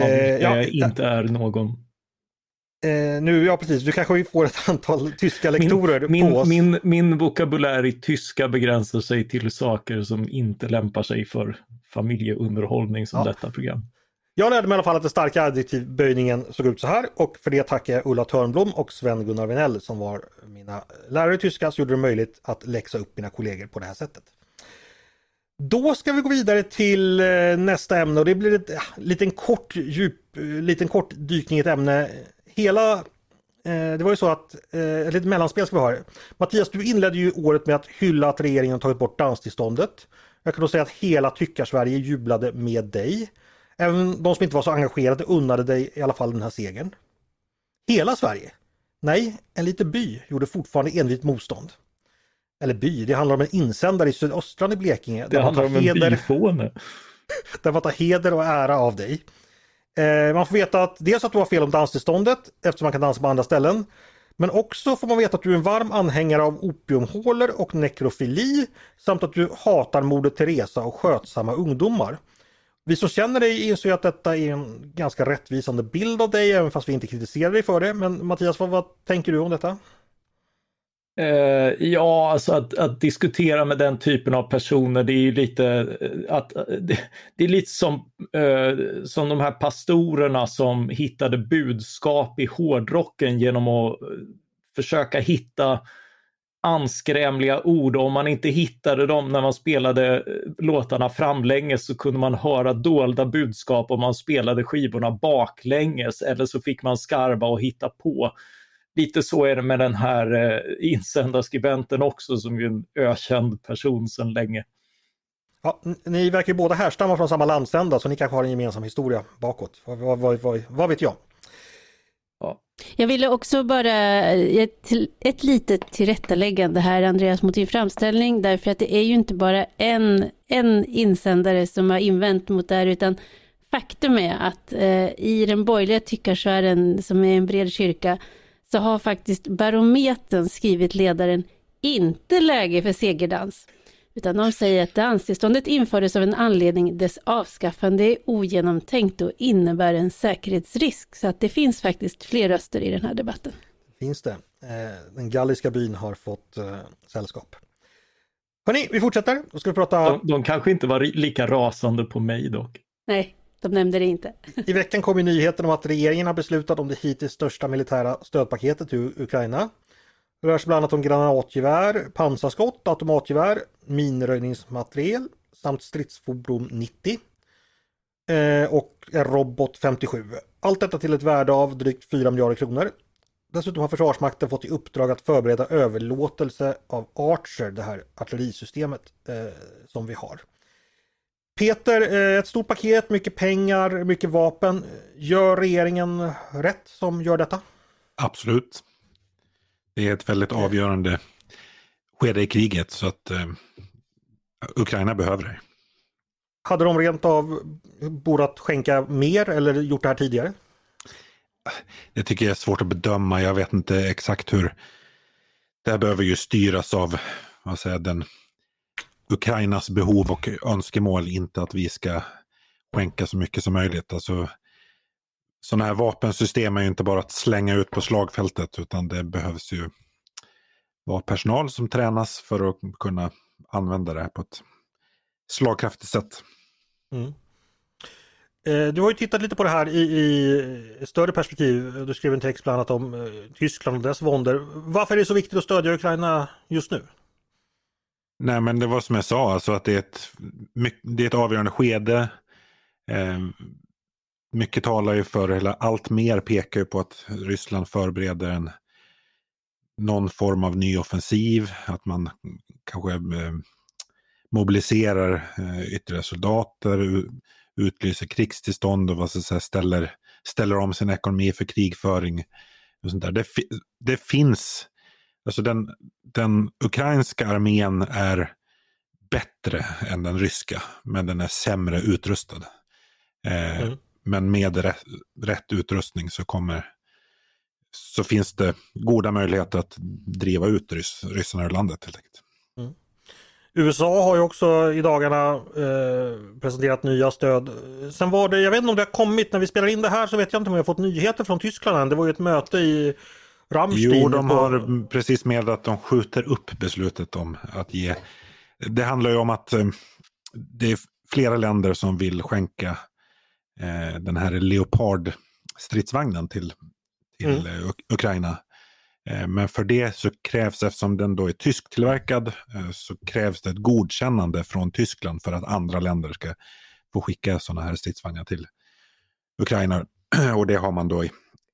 Om eh, ja, inte är någon. Eh, nu, ja precis, du kanske får ett antal tyska lektorer min, på oss. Min, min vokabulär i tyska begränsar sig till saker som inte lämpar sig för familjeunderhållning som ja. detta program. Jag lärde mig i alla fall att den starka adjektivböjningen såg ut så här och för det tackar jag Ulla Törnblom och Sven-Gunnar Vinell som var mina lärare i tyska som gjorde det möjligt att läxa upp mina kollegor på det här sättet. Då ska vi gå vidare till eh, nästa ämne och det blir en liten kort djup, eh, liten kort dykning i ett ämne. Hela eh, det var ju så att, eh, ett litet mellanspel ska vi ha här. Mattias, du inledde ju året med att hylla att regeringen tagit bort danstillståndet. Jag kan då säga att hela Tyckar-Sverige jublade med dig. Även de som inte var så engagerade unnade dig i alla fall den här segern. Hela Sverige? Nej, en liten by gjorde fortfarande envist motstånd. Eller by, det handlar om en insändare i sydöstran i Blekinge. Det handlar om en heder, byfåne. där man tar heder och ära av dig. Eh, man får veta att dels att du har fel om danstillståndet eftersom man kan dansa på andra ställen. Men också får man veta att du är en varm anhängare av opiumhålor och nekrofili samt att du hatar Moder Teresa och skötsamma ungdomar. Vi som känner dig inser att detta är en ganska rättvisande bild av dig, även fast vi inte kritiserar dig för det. Men Mattias, vad, vad tänker du om detta? Uh, ja, alltså att, att, diskutera med den typen av personer, det är ju lite eh, att eh, det, det är lite som, uh, som de här pastorerna som hittade budskap i hårdrocken genom att försöka hitta anskrämliga ord och om man inte hittade dem när man spelade eh, låtarna framlänges så kunde man höra dolda budskap om man spelade skivorna baklänges eller så fick man skarva och hitta på lite så är det med den här eh, insändarskribenten också som är en ökänd person sedan länge. Ja, ni verkar ju båda härstamma från samma landsända så ni kanske har en gemensam historia bakåt. Vad, vad, vad, vad vet jag? Ja. Jag ville också bara eh, ett, ett litet tillrättaläggande här Andreas mot din framställning därför att det är ju inte bara en, en insändare som har invänt mot det här utan faktum är att eh, i den borgerliga tyckarsfären som är en bred kyrka så har faktiskt Barometern skrivit ledaren inte läge för segerdans. Utan de säger att danstillståndet infördes av en anledning, dess avskaffande är ogenomtänkt och innebär en säkerhetsrisk. Så att det finns faktiskt fler röster i den här debatten. Finns det. Eh, den galliska byn har fått uh, sällskap. Hörni, vi fortsätter. Då ska vi prata... De, de kanske inte var lika rasande på mig dock. Nej, de nämnde det inte. I veckan kom ju nyheten om att regeringen har beslutat om det hittills största militära stödpaketet till Ukraina. Det rör sig bland annat om granatgevär, pansarskott, automatgevär, minröjningsmateriel samt stridsfordon 90 eh, och en robot 57. Allt detta till ett värde av drygt 4 miljarder kronor. Dessutom har Försvarsmakten fått i uppdrag att förbereda överlåtelse av Archer, det här artillerisystemet eh, som vi har. Peter, eh, ett stort paket, mycket pengar, mycket vapen. Gör regeringen rätt som gör detta? Absolut. Det är ett väldigt avgörande skede i kriget så att eh, Ukraina behöver det. Hade de rent av borde skänka mer eller gjort det här tidigare? Det tycker jag är svårt att bedöma. Jag vet inte exakt hur. Det här behöver ju styras av vad säger, den Ukrainas behov och önskemål, inte att vi ska skänka så mycket som möjligt. Alltså, sådana här vapensystem är ju inte bara att slänga ut på slagfältet utan det behövs ju vara personal som tränas för att kunna använda det här på ett slagkraftigt sätt. Mm. Eh, du har ju tittat lite på det här i, i större perspektiv. Du skrev en text bland annat om eh, Tyskland och dess våndor. Varför är det så viktigt att stödja Ukraina just nu? Nej, men det var som jag sa, alltså att det är ett, det är ett avgörande skede. Eh, mycket talar ju för, eller allt mer pekar ju på att Ryssland förbereder en någon form av ny offensiv, att man kanske eh, mobiliserar eh, ytterligare soldater, utlyser krigstillstånd och vad så säga, ställer, ställer om sin ekonomi för krigföring. Och sånt där. Det, det finns Alltså den, den ukrainska armén är bättre än den ryska, men den är sämre utrustad. Eh, mm. Men med rätt, rätt, utrustning så kommer så finns det goda möjligheter att driva ut rys, ryssarna ur landet helt enkelt. Mm. USA har ju också i dagarna eh, presenterat nya stöd. Sen var det, jag vet inte om det har kommit, när vi spelar in det här så vet jag inte om vi har fått nyheter från Tyskland än. Det var ju ett möte i Rammstein jo, de har precis med att de skjuter upp beslutet om att ge. Det handlar ju om att eh, det är flera länder som vill skänka eh, den här Leopard-stridsvagnen till, till mm. Ukraina. Eh, men för det så krävs, eftersom den då är tysktillverkad, så krävs det ett godkännande från Tyskland för att andra länder ska få skicka sådana här stridsvagnar till Ukraina. Och det har man då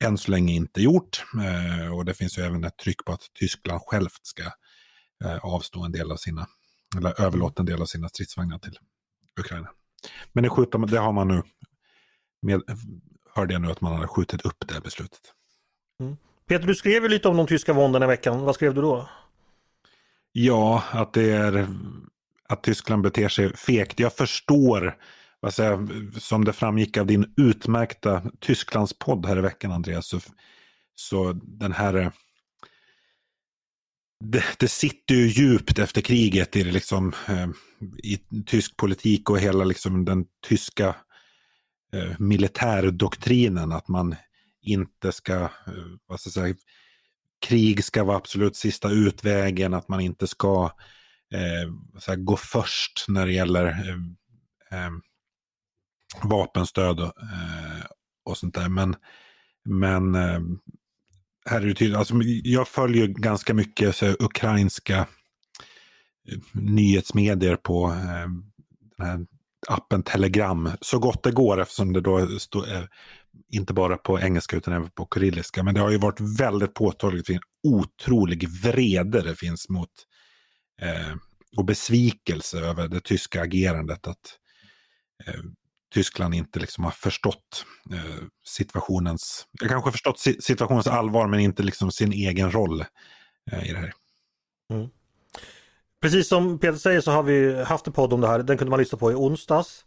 än så länge inte gjort. Eh, och det finns ju även ett tryck på att Tyskland självt ska eh, avstå en del av sina, eller överlåta en del av sina stridsvagnar till Ukraina. Men det, skjuter, det har man nu, med, hörde jag nu att man har skjutit upp det beslutet. Mm. Peter, du skrev ju lite om de tyska våndorna i veckan. Vad skrev du då? Ja, att det är att Tyskland beter sig fegt. Jag förstår vad säger, som det framgick av din utmärkta Tysklandspodd här i veckan Andreas, så, så den här eh, det, det, sitter ju djupt efter kriget i, liksom, eh, i tysk politik och hela liksom, den tyska eh, militärdoktrinen att man inte ska, eh, vad ska jag säga, krig ska vara absolut sista utvägen, att man inte ska eh, gå först när det gäller eh, eh vapenstöd och, eh, och sånt där. Men, men eh, här är det tydligt, alltså, jag följer ganska mycket så, ukrainska nyhetsmedier på eh, den här appen Telegram så gott det går eftersom det då står, eh, inte bara på engelska utan även på kyrilliska. Men det har ju varit väldigt påtagligt vilken otrolig vrede det finns mot eh, och besvikelse över det tyska agerandet. Att eh, Tyskland inte liksom har förstått eh, situationens, jag kanske har förstått situationens allvar men inte liksom sin egen roll eh, i det här. Mm. Precis som Peter säger så har vi haft en podd om det här. Den kunde man lyssna på i onsdags.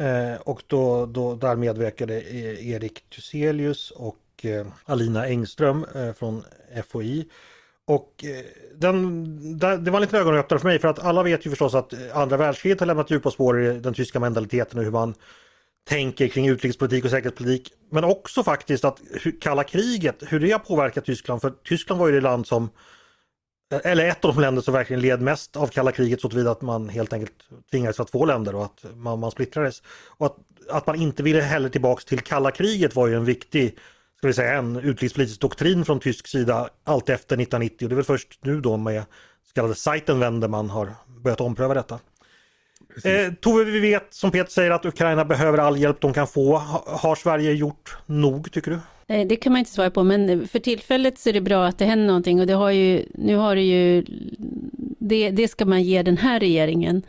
Eh, och då, då, där medverkade e- Erik Thyselius och eh, Alina Engström eh, från FOI. Och eh, den, det var en liten ögonöppnare för mig för att alla vet ju förstås att eh, andra världskriget har lämnat djupa spår i den tyska mentaliteten och hur man tänker kring utrikespolitik och säkerhetspolitik. Men också faktiskt att kalla kriget, hur det har påverkat Tyskland. För Tyskland var ju det land som eller ett av de länder som verkligen led mest av kalla kriget så tillvida att man helt enkelt tvingades vara två länder och att man, man splittrades. Och att, att man inte ville heller tillbaks till kalla kriget var ju en viktig, ska vi säga, en utrikespolitisk doktrin från tysk sida allt efter 1990 och det är väl först nu då med så kallade Seitenwende man har börjat ompröva detta. Eh, Tove, vi vet som Peter säger att Ukraina behöver all hjälp de kan få. Har Sverige gjort nog tycker du? Eh, det kan man inte svara på, men för tillfället så är det bra att det händer någonting och det har ju, nu har det ju, det, det ska man ge den här regeringen.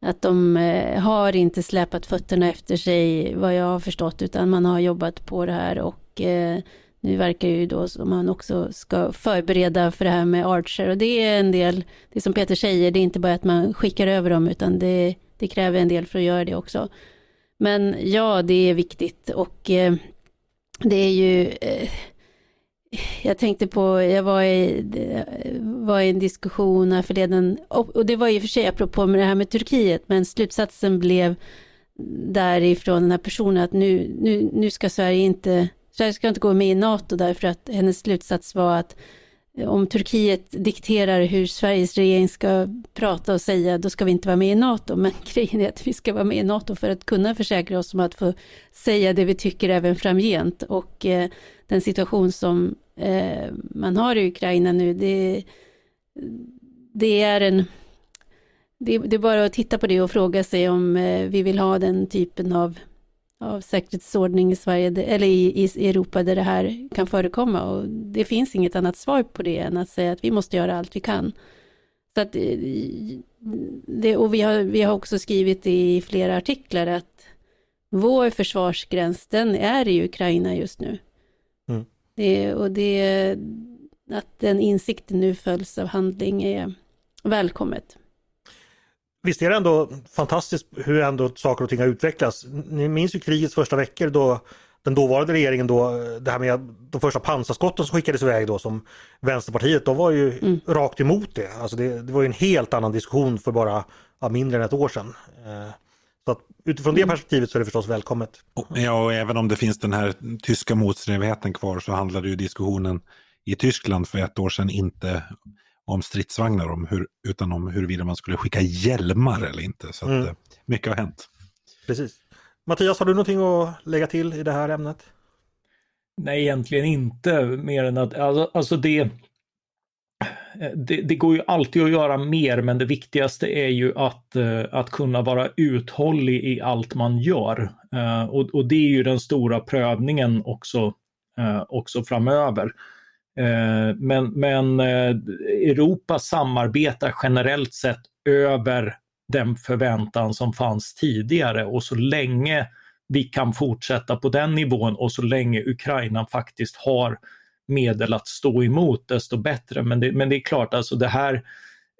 Att de eh, har inte släpat fötterna efter sig, vad jag har förstått, utan man har jobbat på det här och eh, nu verkar ju då som man också ska förbereda för det här med Archer och det är en del, det som Peter säger, det är inte bara att man skickar över dem utan det, det kräver en del för att göra det också. Men ja, det är viktigt och det är ju... Eh, jag tänkte på, jag var i, var i en diskussion här förleden, och det var i och för sig apropå med det här med Turkiet, men slutsatsen blev därifrån den här personen att nu, nu, nu ska Sverige inte, Sverige ska inte gå med i NATO därför att hennes slutsats var att om Turkiet dikterar hur Sveriges regering ska prata och säga, då ska vi inte vara med i NATO. Men grejen är att vi ska vara med i NATO för att kunna försäkra oss om att få säga det vi tycker även framgent. Och eh, den situation som eh, man har i Ukraina nu, det, det är en... Det, det, är bara att titta på det och fråga sig om eh, vi vill ha den typen av av säkerhetsordning i Sverige, eller i, i Europa där det här kan förekomma. Och det finns inget annat svar på det än att säga att vi måste göra allt vi kan. Så att, eh, det, och vi har, vi har också skrivit i flera artiklar att vår försvarsgräns, den är i Ukraina just nu. Mm. Det, och det, att den insikten nu följs av handling är välkommet. Visst är det ändå fantastiskt hur ändå saker och ting har utvecklats. Ni minns ju krigets första veckor då den dåvarande regeringen då, det här med de första pansarskotten som skickades iväg då som Vänsterpartiet, de var ju mm. rakt emot det. Alltså det, det var ju en helt annan diskussion för bara ja, mindre än ett år sedan. Eh, så att utifrån det mm. perspektivet så är det förstås välkommet. Ja, och även om det finns den här tyska motsträvigheten kvar så handlade ju diskussionen i Tyskland för ett år sedan inte om stridsvagnar om hur, utan om huruvida man skulle skicka hjälmar eller inte. Så att, mm. Eh, mycket har hänt. Precis. Mattias, har du någonting att lägga till i det här ämnet? Nej, egentligen inte, mer än att alltså, alltså det, det, det, går ju alltid att göra mer, men det viktigaste är ju att, eh, att kunna vara uthållig i allt man gör. Eh, och, och det är ju den stora prövningen också, också framöver. Eh, men, men eh, Europa samarbetar generellt sett över den förväntan som fanns tidigare och så länge vi kan fortsätta på den nivån och så länge Ukraina faktiskt har medel att stå emot desto bättre. Men det, men det är klart, alltså det här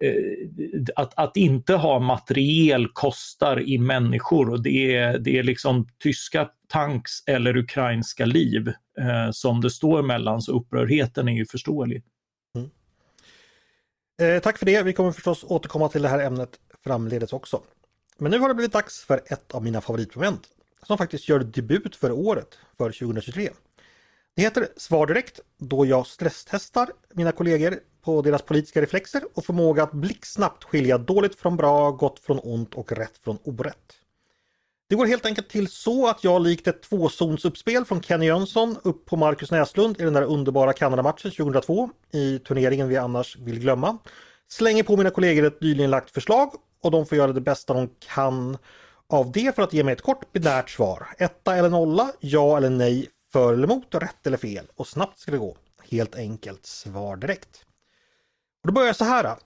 eh, att, att inte ha materiel kostar i människor och det är, det är liksom tyska tanks eller ukrainska liv eh, som det står mellan, så upprördheten är ju förståelig. Mm. Eh, tack för det. Vi kommer förstås återkomma till det här ämnet framledes också. Men nu har det blivit dags för ett av mina favoritmoment som faktiskt gör debut för året, för 2023. Det heter Svar direkt då jag stresstestar mina kollegor på deras politiska reflexer och förmåga att blixtsnabbt skilja dåligt från bra, gott från ont och rätt från orätt. Det går helt enkelt till så att jag likt ett tvåzonsuppspel från Kenny Jönsson upp på Marcus Näslund i den där underbara Kanadamatchen 2002 i turneringen vi annars vill glömma. Slänger på mina kollegor ett nyligen lagt förslag och de får göra det bästa de kan av det för att ge mig ett kort binärt svar. Etta eller nolla, ja eller nej, för eller emot, rätt eller fel och snabbt ska det gå. Helt enkelt svar direkt. Och då börjar jag så här.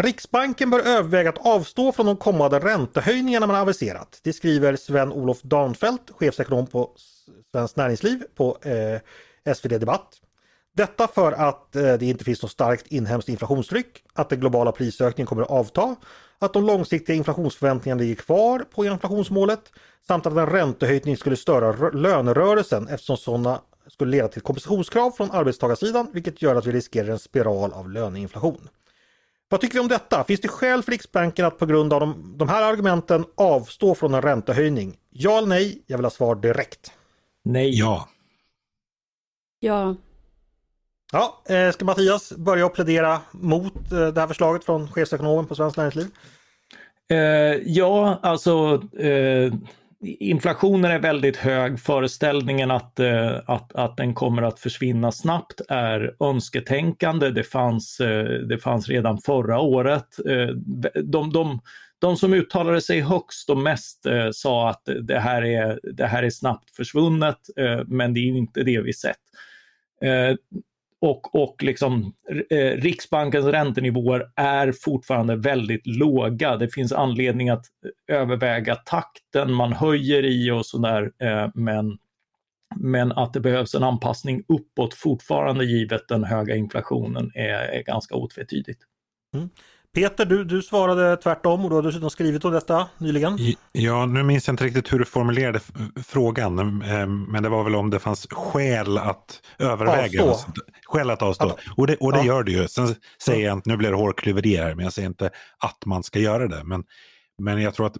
Riksbanken bör överväga att avstå från de kommande räntehöjningarna man aviserat. Det skriver Sven-Olof Danfelt, chefsekonom på Svenskt Näringsliv på eh, SvD Debatt. Detta för att eh, det inte finns något starkt inhemskt inflationstryck, att den globala prisökningen kommer att avta, att de långsiktiga inflationsförväntningarna ligger kvar på inflationsmålet samt att en räntehöjning skulle störa lönerörelsen eftersom sådana skulle leda till kompensationskrav från arbetstagarsidan vilket gör att vi riskerar en spiral av löneinflation. Vad tycker vi om detta? Finns det skäl för Riksbanken att på grund av de, de här argumenten avstå från en räntehöjning? Ja eller nej? Jag vill ha svar direkt. Nej. Ja. Ja. Ja, eh, ska Mattias börja plädera mot eh, det här förslaget från chefsekonomen på Svenskt Näringsliv? Eh, ja, alltså eh, inflationen är väldigt hög. Föreställningen att, eh, att, att den kommer att försvinna snabbt är önsketänkande. Det fanns, eh, det fanns redan förra året. Eh, de, de, de som uttalade sig högst och mest eh, sa att det här är, det här är snabbt försvunnet, eh, men det är inte det vi sett. Och, och liksom, eh, Riksbankens räntenivåer är fortfarande väldigt låga. Det finns anledning att eh, överväga takten man höjer i och sådär. Eh, men, men att det behövs en anpassning uppåt fortfarande givet den höga inflationen är, är ganska otvetydigt. Mm. Peter, du, du svarade tvärtom och du har dessutom skrivit om detta nyligen. Ja, nu minns jag inte riktigt hur du formulerade frågan, ehm, men det var väl om det fanns skäl att överväga. Avstå. Skäl att avstå. Att, och det, och det ja. gör det ju. Sen säger jag inte, nu blir det hårklyveri här, men jag säger inte att man ska göra det. Men, men jag tror att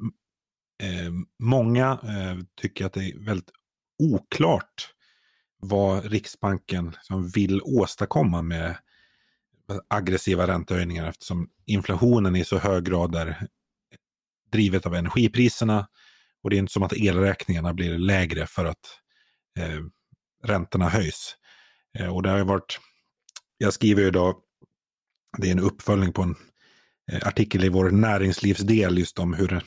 eh, många eh, tycker att det är väldigt oklart vad Riksbanken som vill åstadkomma med aggressiva räntehöjningar eftersom inflationen i så hög grad är drivet av energipriserna. Och det är inte som att elräkningarna blir lägre för att eh, räntorna höjs. Eh, och det har varit, jag skriver ju idag, det är en uppföljning på en eh, artikel i vår näringslivsdel just om hur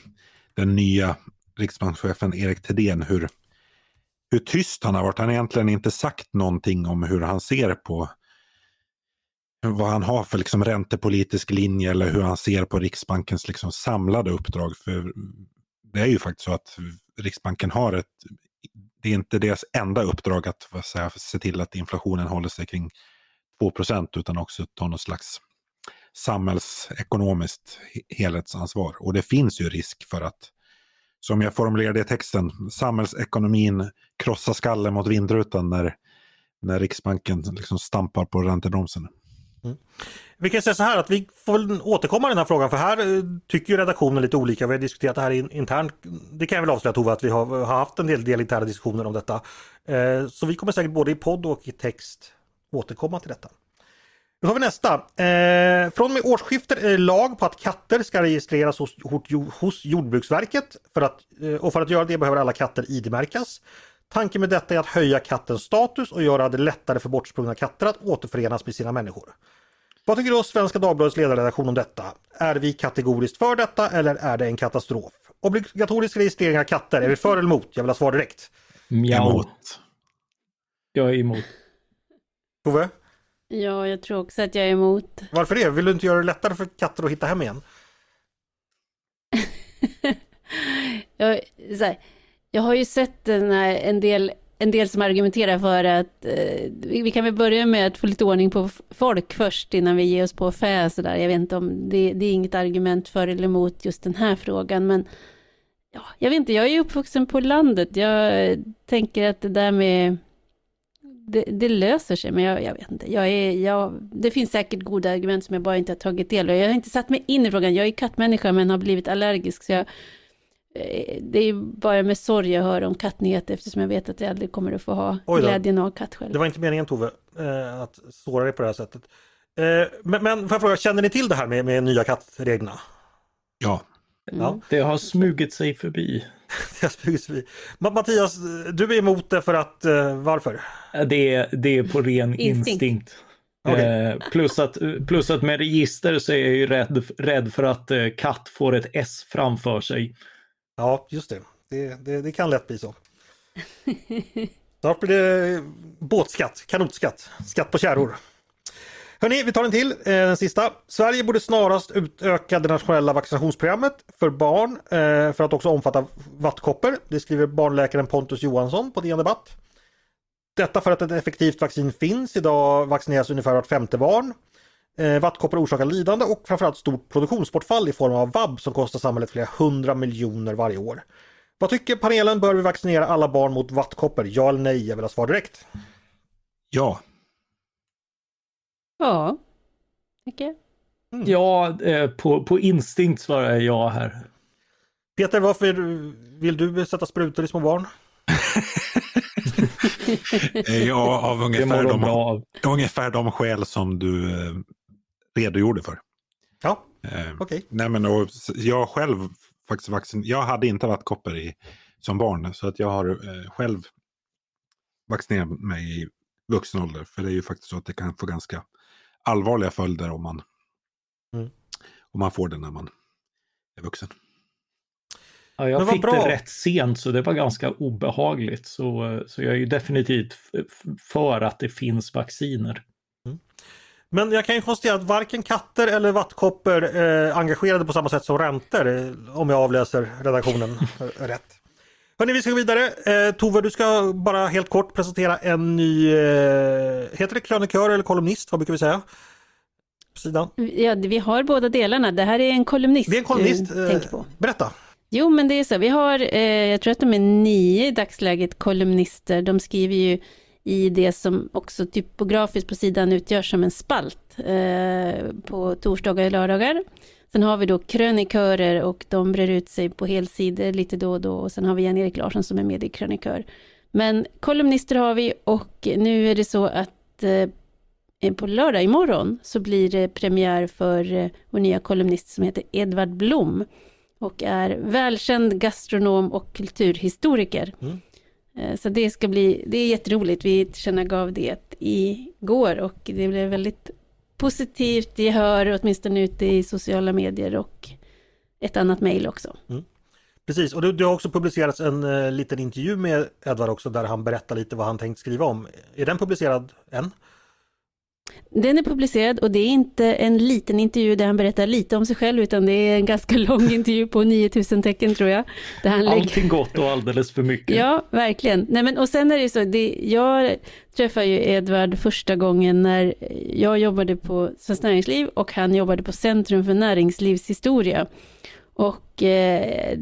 den nya riksbankschefen Erik Thedéen, hur, hur tyst han har varit. Han har egentligen inte sagt någonting om hur han ser på vad han har för liksom räntepolitisk linje eller hur han ser på Riksbankens liksom samlade uppdrag. För det är ju faktiskt så att Riksbanken har ett, det är inte deras enda uppdrag att säga, se till att inflationen håller sig kring 2% utan också ta någon slags samhällsekonomiskt helhetsansvar. Och det finns ju risk för att, som jag formulerade i texten, samhällsekonomin krossar skallen mot vindrutan när, när Riksbanken liksom stampar på räntebromsen. Mm. Vi kan säga så här att vi får väl återkomma i den här frågan för här eh, tycker ju redaktionen lite olika. Vi har diskuterat det här internt. Det kan jag väl avslöja Tove att vi har, har haft en del, del interna diskussioner om detta. Eh, så vi kommer säkert både i podd och i text återkomma till detta. Nu har vi nästa. Eh, från och med årsskiftet är det lag på att katter ska registreras hos, hos Jordbruksverket. För att, eh, och för att göra det behöver alla katter ID-märkas. Tanken med detta är att höja kattens status och göra det lättare för bortsprungna katter att återförenas med sina människor. Vad tycker då Svenska Dagbladets ledarredaktion om detta? Är vi kategoriskt för detta eller är det en katastrof? Obligatorisk registrering av katter, är vi för eller emot? Jag vill ha svar direkt. Mjau. Emot. Jag är emot. Tove? Ja, jag tror också att jag är emot. Varför det? Vill du inte göra det lättare för katter att hitta hem igen? jag, så här, jag har ju sett en, del, en del som argumenterar för att eh, vi, kan väl börja med att få lite ordning på folk först innan vi ger oss på fä. Så där. Jag vet inte om det, det är inget argument för eller emot just den här frågan. Men ja, jag vet inte, jag är uppvuxen på landet. Jag tänker att det där med det, det, löser sig, men jag, jag, vet inte. Jag är, jag, det finns säkert goda argument som jag bara inte har tagit del av. Jag har inte satt mig in i frågan. Jag är kattmänniska men har blivit allergisk, så jag det är bara med sorg jag hör om kattnyheter eftersom jag vet att jag aldrig kommer att få ha glädjen av katt själv. Det var inte meningen Tove, eh, att såra dig på det här sättet. Eh, men, men får jag fråga, känner ni till det här med, med nya kattreglerna? Ja. Mm. ja. Det har smugit sig förbi. det har smugit sig förbi. Mattias, du är emot det för att, varför? Det är, det är på ren instinkt. instinkt. Okay. Eh, plus, att, plus att med register så är jag ju rädd, rädd för att eh, katt får ett S framför sig. Ja, just det. Det, det, det kan lätt bli så. Snart blir det båtskatt, kanotskatt, skatt på kärror. Hörni, vi tar en till, eh, den sista. Sverige borde snarast utöka det nationella vaccinationsprogrammet för barn eh, för att också omfatta vattkoppor. Det skriver barnläkaren Pontus Johansson på DN Debatt. Detta för att ett effektivt vaccin finns. Idag vaccineras ungefär vart femte barn. Eh, vattkoppor orsakar lidande och framförallt stort produktionsbortfall i form av vab som kostar samhället flera hundra miljoner varje år. Vad tycker panelen? Bör vi vaccinera alla barn mot vattkoppor? Ja eller nej? Jag vill ha svar direkt. Ja. Ja, tycker mm. Ja, eh, på, på instinkt svarar jag ja här. Peter, varför vill du sätta sprutor i små barn? Eh, ja, av ungefär de, av. ungefär de skäl som du eh, redogjorde för. Ja, eh, okej. Okay. jag själv faktiskt vaccin, jag hade inte vattkoppor i, som barn så att jag har eh, själv vaccinerat mig i vuxen ålder. För det är ju faktiskt så att det kan få ganska allvarliga följder om man, mm. om man får det när man är vuxen. Ja, jag fick bra. det rätt sent så det var ganska obehagligt. Så, så jag är ju definitivt för att det finns vacciner. Mm. Men jag kan ju konstatera att varken katter eller vattkoppor eh, engagerade på samma sätt som räntor. Eh, om jag avläser redaktionen rätt. Hörni, vi ska gå vidare. Eh, Tove, du ska bara helt kort presentera en ny, eh, heter det krönikör eller kolumnist? Vad brukar vi säga? På sidan. Ja, vi har båda delarna. Det här är en kolumnist. Det är en kolumnist. Eh, på. Berätta. Jo, men det är så. Vi har, eh, jag tror att de är nio i dagsläget, kolumnister. De skriver ju i det som också typografiskt på sidan utgörs som en spalt eh, på torsdagar och lördagar. Sen har vi då krönikörer och de brer ut sig på helsidor lite då och då. Och sen har vi Jan-Erik Larsson som är med i krönikör. Men kolumnister har vi och nu är det så att eh, på lördag imorgon så blir det premiär för eh, vår nya kolumnist som heter Edvard Blom och är välkänd gastronom och kulturhistoriker. Mm. Eh, så det ska bli, det är jätteroligt. Vi tillkännagav det igår och det blev väldigt positivt gehör, åtminstone ute i sociala medier och ett annat mejl också. Mm. Precis, och det, det, har också publicerats en eh, liten intervju med Edvard också där han berättar lite vad han tänkt skriva om. Är den publicerad än? Den är publicerad och det är inte en liten intervju där han berättar lite om sig själv utan det är en ganska lång intervju på 9000 tecken tror jag. Där han Allting gott och alldeles för mycket. Ja, verkligen. Nej, men, och sen är det så, det, jag träffade ju Edvard första gången när jag jobbade på Svenskt Näringsliv och han jobbade på Centrum för näringslivshistoria. Och eh,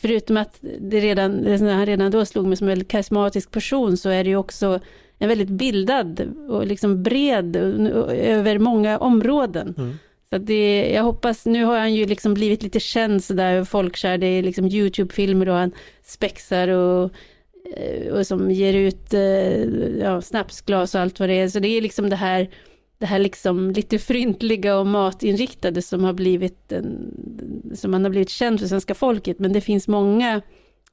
förutom att det redan, han redan då slog mig som en väldigt karismatisk person så är det ju också en väldigt bildad och liksom bred över många områden. Mm. Så det, jag hoppas, nu har han ju liksom blivit lite känd sådär folkkär, det är liksom YouTube-filmer och han spexar och, eh, och som ger ut eh, ja, snapsglas och allt vad det är. Så det är liksom det här, det här liksom lite fryntliga och matinriktade som har blivit en, som han har blivit känd för svenska folket. Men det finns många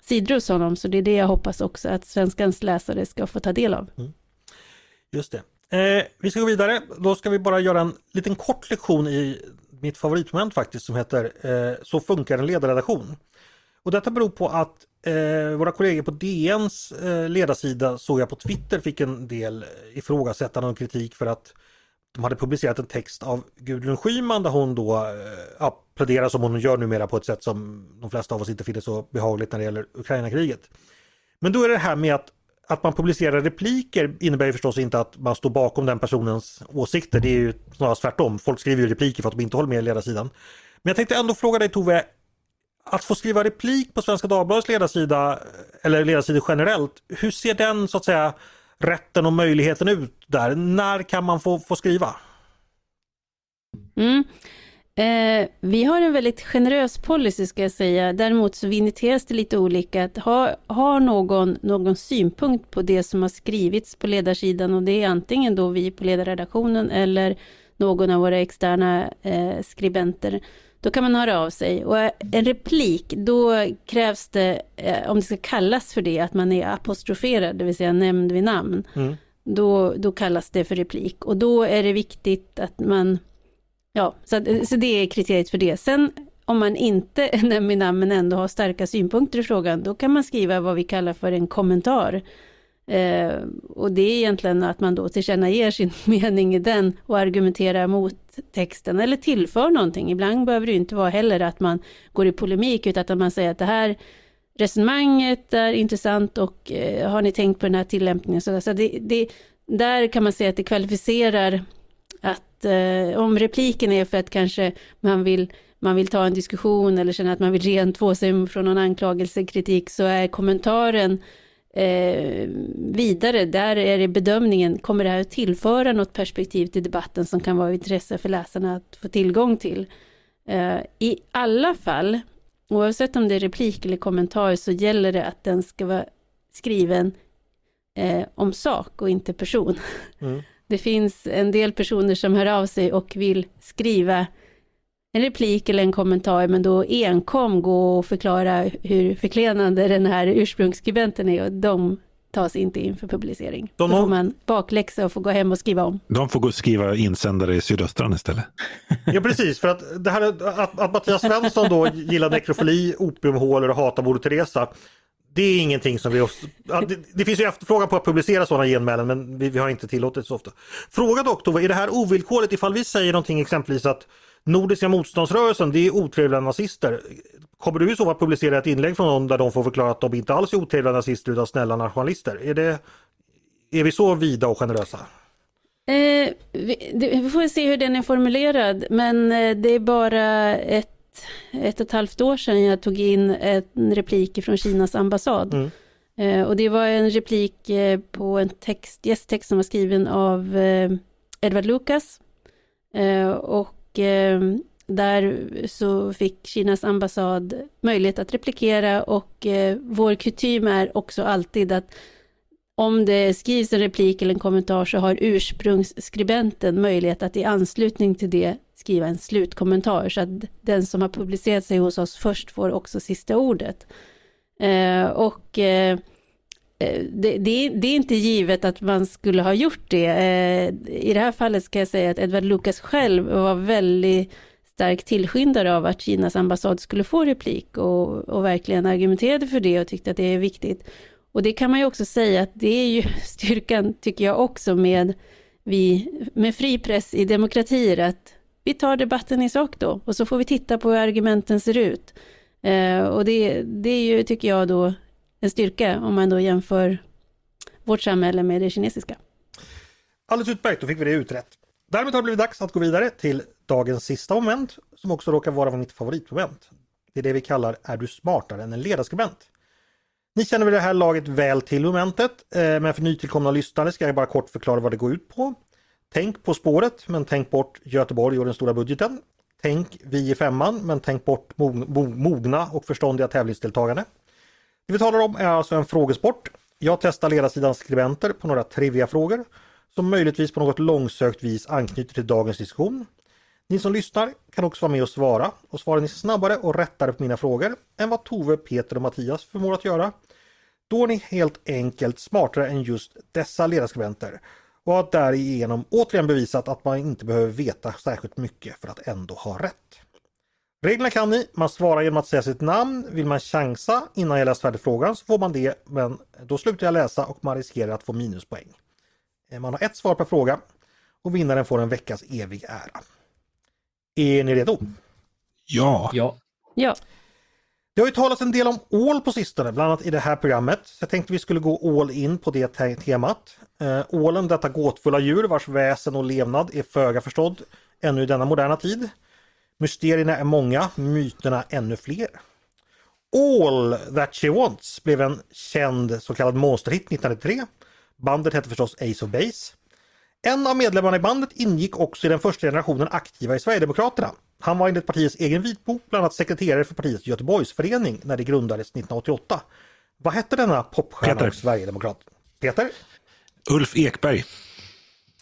sidor hos honom. Så det är det jag hoppas också att svenskans läsare ska få ta del av. Mm. Just det. Eh, vi ska gå vidare. Då ska vi bara göra en liten kort lektion i mitt favoritmoment faktiskt som heter eh, Så funkar en ledarredaktion. Och detta beror på att eh, våra kollegor på DNs eh, ledarsida såg jag på Twitter fick en del eh, ifrågasättande och kritik för att de hade publicerat en text av Gudrun Schyman där hon då eh, ja, plädera som hon gör numera på ett sätt som de flesta av oss inte finner så behagligt när det gäller Ukraina-kriget. Men då är det här med att, att man publicerar repliker innebär ju förstås inte att man står bakom den personens åsikter. Det är ju snarast tvärtom. Folk skriver ju repliker för att de inte håller med ledarsidan. Men jag tänkte ändå fråga dig Tove, att få skriva replik på Svenska Dagbladets ledarsida eller ledarsidor generellt, hur ser den så att säga rätten och möjligheten ut där? När kan man få, få skriva? Mm. Eh, vi har en väldigt generös policy ska jag säga. Däremot så viniteras det lite olika. Att ha, har någon, någon synpunkt på det som har skrivits på ledarsidan och det är antingen då vi på ledarredaktionen eller någon av våra externa eh, skribenter. Då kan man höra av sig. Och en replik, då krävs det, eh, om det ska kallas för det, att man är apostroferad, det vill säga nämnd vid namn. Mm. Då, då kallas det för replik. Och då är det viktigt att man Ja, så, eh, så det är kriteriet för det. Sen om man inte nämner namn men ändå har starka synpunkter i frågan, då kan man skriva vad vi kallar för en kommentar. Eh, och det är egentligen att man då tillkännager sin mening i den och argumenterar mot texten eller tillför någonting. Ibland behöver det inte vara heller att man går i polemik utan att man säger att det här resonemanget är intressant och eh, har ni tänkt på den här tillämpningen? Så, så det, det, där kan man säga att det kvalificerar att eh, om repliken är för att kanske man vill, man vill ta en diskussion eller känna att man vill rentvå sig från någon anklagelse, kritik, så är kommentaren eh, vidare, där är det bedömningen, kommer det här att tillföra något perspektiv till debatten som kan vara av intresse för läsarna att få tillgång till? Eh, I alla fall, oavsett om det är replik eller kommentar, så gäller det att den ska vara skriven eh, om sak och inte person. Mm. Det finns en del personer som hör av sig och vill skriva en replik eller en kommentar, men då enkom gå och förklara hur förklenande den här ursprungsskribenten är och de tas inte in för publicering. De då får man bakläxa och får gå hem och skriva om. De får gå och skriva insändare i sydöstran istället. Ja precis, för att det här att, att Mattias Svensson då gillar nekrofili, opiumhålor och hatar Moder Teresa det är ingenting som vi... Det, det, finns ju efterfrågan på att publicera sådana genmälen men vi, vi har inte tillåtit så ofta. Fråga dock Tove, är det här ovillkorligt ifall vi säger någonting exempelvis att Nordiska motståndsrörelsen det är otrevliga nazister. Kommer du i så fall publicera ett inlägg från någon där de får förklara att de inte alls är otrevliga nazister utan snälla nationalister? Är, det, är vi så vida och generösa? Eh, vi, det, vi får se hur den är formulerad men eh, det är bara ett ett och ett halvt år sedan jag tog in en replik från Kinas ambassad. Mm. Eh, och det var en replik eh, på en text, gästtext som var skriven av eh, Edward Lucas. Eh, och eh, där så fick Kinas ambassad möjlighet att replikera och eh, vår kutym är också alltid att om det skrivs en replik eller en kommentar så har ursprungsskribenten möjlighet att i anslutning till det skriva en slutkommentar så att den som har publicerat sig hos oss först får också sista ordet. Eh, och eh, eh, det, det, det, är inte givet att man skulle ha gjort det. Eh, I det här fallet ska jag säga att Edward Lucas själv var väldigt stark tillskyndare av att Kinas ambassad skulle få replik och, och verkligen argumenterade för det och tyckte att det är viktigt. Och det kan man ju också säga att det är ju styrkan, tycker jag också, med, vi, med fri press i demokratier, att vi tar debatten i sak då och så får vi titta på hur argumenten ser ut. Eh, och det, det är ju, tycker jag, då en styrka om man då jämför vårt samhälle med det kinesiska. Alldeles utmärkt, då fick vi det utrett. Därmed har det blivit dags att gå vidare till dagens sista moment som också råkar vara mitt favoritmoment. Det är det vi kallar Är du smartare än en ledarskribent? Ni känner vid det här laget väl till momentet, eh, men för nytillkomna lyssnare ska jag bara kort förklara vad det går ut på. Tänk På spåret, men tänk bort Göteborg och den stora budgeten. Tänk Vi i femman, men tänk bort mogna och förståndiga tävlingsdeltagande. Det vi talar om är alltså en frågesport. Jag testar ledarsidans skribenter på några triviga frågor. som möjligtvis på något långsökt vis anknyter till dagens diskussion. Ni som lyssnar kan också vara med och svara och svarar ni snabbare och rättare på mina frågor än vad Tove, Peter och Mattias förmår att göra. Då är ni helt enkelt smartare än just dessa ledarskribenter och har därigenom återigen bevisat att man inte behöver veta särskilt mycket för att ändå ha rätt. Reglerna kan ni. Man svarar genom att säga sitt namn. Vill man chansa innan jag läst färdigt frågan så får man det, men då slutar jag läsa och man riskerar att få minuspoäng. Eh, man har ett svar per fråga och vinnaren får en veckas evig ära. Är ni redo? Ja. Ja. ja. Det har ju talats en del om ål på sistone, bland annat i det här programmet. Så jag tänkte vi skulle gå all in på det temat. Eh, ålen, detta gåtfulla djur vars väsen och levnad är föga förstådd ännu i denna moderna tid. Mysterierna är många, myterna ännu fler. All That She Wants blev en känd så kallad monsterhit 1993. Bandet hette förstås Ace of Base. En av medlemmarna i bandet ingick också i den första generationen aktiva i Sverigedemokraterna. Han var enligt partiets egen vitbok bland annat sekreterare för partiets Göteborgsförening när det grundades 1988. Vad hette denna popstjärna Peter. och sverigedemokrat? Peter? Ulf Ekberg.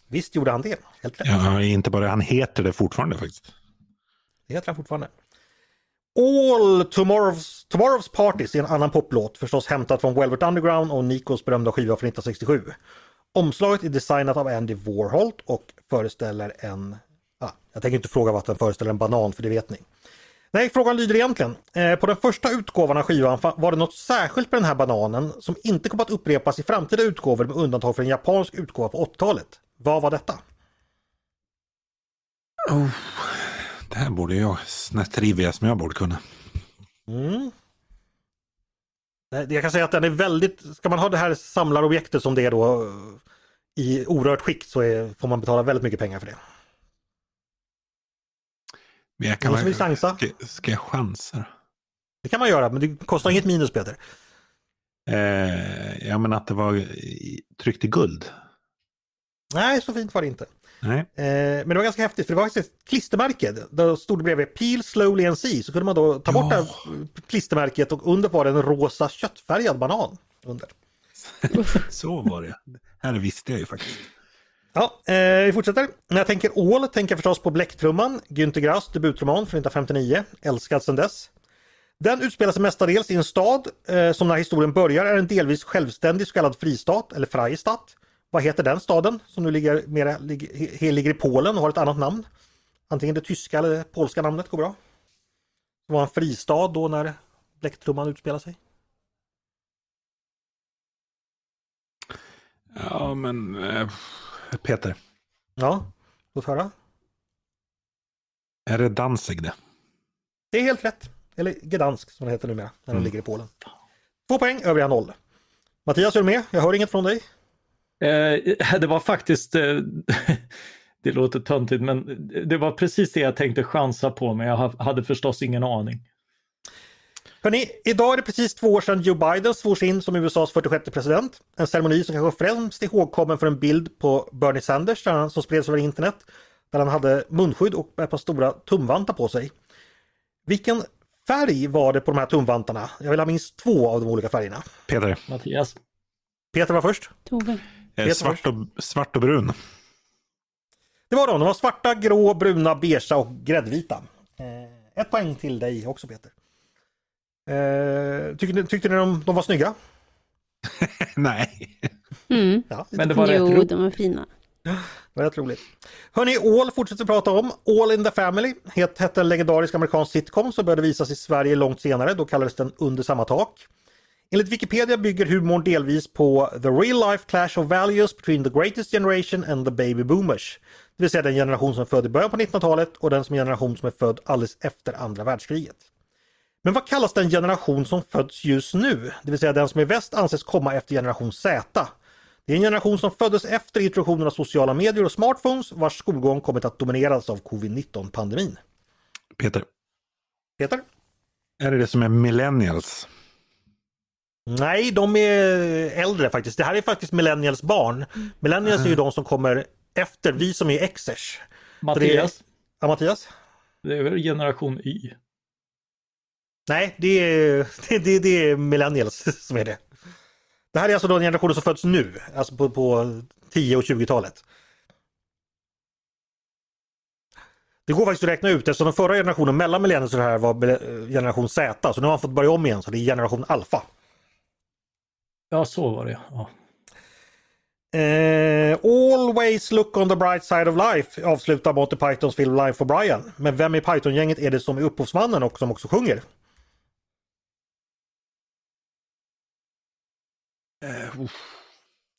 Visst gjorde han det. Helt rätt. Ja, inte bara han heter det fortfarande faktiskt. Det heter han fortfarande. All Tomorrow's, Tomorrow's Parties är en annan poplåt, förstås hämtad från Velvet Underground och Nikos berömda skiva från 1967. Omslaget är designat av Andy Warhol och föreställer en... Ah, jag tänker inte fråga vad den föreställer en banan, för det vet ni. Nej, frågan lyder egentligen. Eh, på den första utgåvan av skivan var det något särskilt med den här bananen som inte kommer att upprepas i framtida utgåvor med undantag för en japansk utgåva på 80-talet. Vad var detta? Det här borde jag, trivia som jag borde kunna. Mm. Nej, Jag kan säga att den är väldigt, ska man ha det här samlarobjektet som det är då eh, i orört skick så är, får man betala väldigt mycket pengar för det. Jag kan Någon som vill chansa? Ska, ska jag chansa? Det kan man göra men det kostar inget minus Peter. Eh, ja men att det var tryckt i guld. Nej, så fint var det inte. Nej. Eh, men det var ganska häftigt för det var faktiskt ett klistermärke. Då stod det bredvid Peel slowly and see. Så kunde man då ta bort det klistermärket och under var det en rosa köttfärgad banan. Under. Så var det. Här visste jag ju faktiskt. Ja, eh, vi fortsätter. När jag tänker ål tänker jag förstås på Bläcktrumman, Günter Grass debutroman från 1959, älskad sedan dess. Den utspelar sig mestadels i en stad eh, som när historien börjar är en delvis självständig så kallad fristat eller Freistadt. Vad heter den staden som nu ligger, mera, ligger, he- ligger i Polen och har ett annat namn? Antingen det tyska eller det polska namnet går bra. Det var en fristad då när Bläcktrumman utspelar sig. Ja men eh, Peter, Ja, låt höra. är det Danzig det? Det är helt rätt. Eller Gdansk som det heter numera, när den ligger i Polen. Två poäng, övriga noll. Mattias, är du med? Jag hör inget från dig. Eh, det var faktiskt, eh, det låter töntigt, men det var precis det jag tänkte chansa på, men jag ha- hade förstås ingen aning. Hörrni, idag är det precis två år sedan Joe Biden svors in som USAs 46 president. En ceremoni som kanske främst är ihågkommen för en bild på Bernie Sanders där han, som spreds över internet. Där han hade munskydd och ett par stora tumvantar på sig. Vilken färg var det på de här tumvantarna? Jag vill ha minst två av de olika färgerna. Peter, Mattias? Peter var först. Tove. eh, Peter svart, och, svart och brun. Det var de. De var svarta, grå, bruna, beigea och gräddvita. Eh, ett poäng till dig också Peter. Eh, tyckte, ni- tyckte ni de, de var snygga? Nej. Mm. Ja, Men det var rätt Jo, roligt. de var fina. Det var rätt roligt. Hörni, All fortsätter prata om. All in the Family het, hette en legendarisk amerikansk sitcom som började visas i Sverige långt senare. Då kallades den Under samma tak. Enligt Wikipedia bygger humorn delvis på the real life clash of values between the greatest generation and the baby boomers. Det vill säga den generation som är född i början på 1900-talet och den som generation som är född alldeles efter andra världskriget. Men vad kallas den generation som föds just nu? Det vill säga den som i väst anses komma efter generation Z. Det är en generation som föddes efter introduktionen av sociala medier och smartphones vars skolgång kommit att domineras av covid-19 pandemin. Peter, Peter? är det det som är millennials? Nej, de är äldre faktiskt. Det här är faktiskt millennials barn. Millennials är ju de som kommer efter vi som är Xers. Mattias? Ja, Mattias? Det är väl generation Y? Nej, det är, det, det, är millennials som är det. Det här är alltså de generationer som föds nu, alltså på, på 10 och 20-talet. Det går faktiskt att räkna ut eftersom den förra generationen mellan millennials och det här var mille- generation Z, så nu har man fått börja om igen så det är generation alfa. Ja, så var det. Ja. Eh, always look on the bright side of life avslutar Monty Pythons film Life for Brian. Men vem i Python-gänget är det som är upphovsmannen och som också sjunger?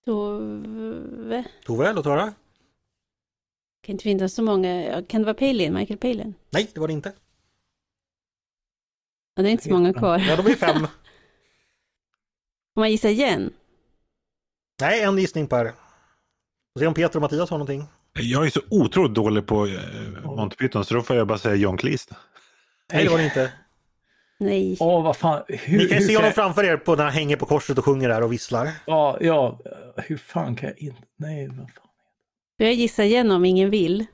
Tove. Tove, låt höra. Kan inte finnas så många. Kan det vara Palin? Michael Palin? Nej, det var det inte. Ja, det är inte så många kvar. Ja, de är fem. Får man gissa igen? Nej, en gissning per. Får se om Peter och Mattias har någonting. Jag är så otroligt dålig på eh, Monty Python så då får jag bara säga John Cleese. Nej, det var det inte. Nej. Åh, vad fan. Hur, Ni kan ju hur se honom jag- framför er på när han hänger på korset och sjunger där och visslar. Ja, ja. Hur fan kan jag inte... Nej, vad fan. Får jag gissa igen om ingen vill?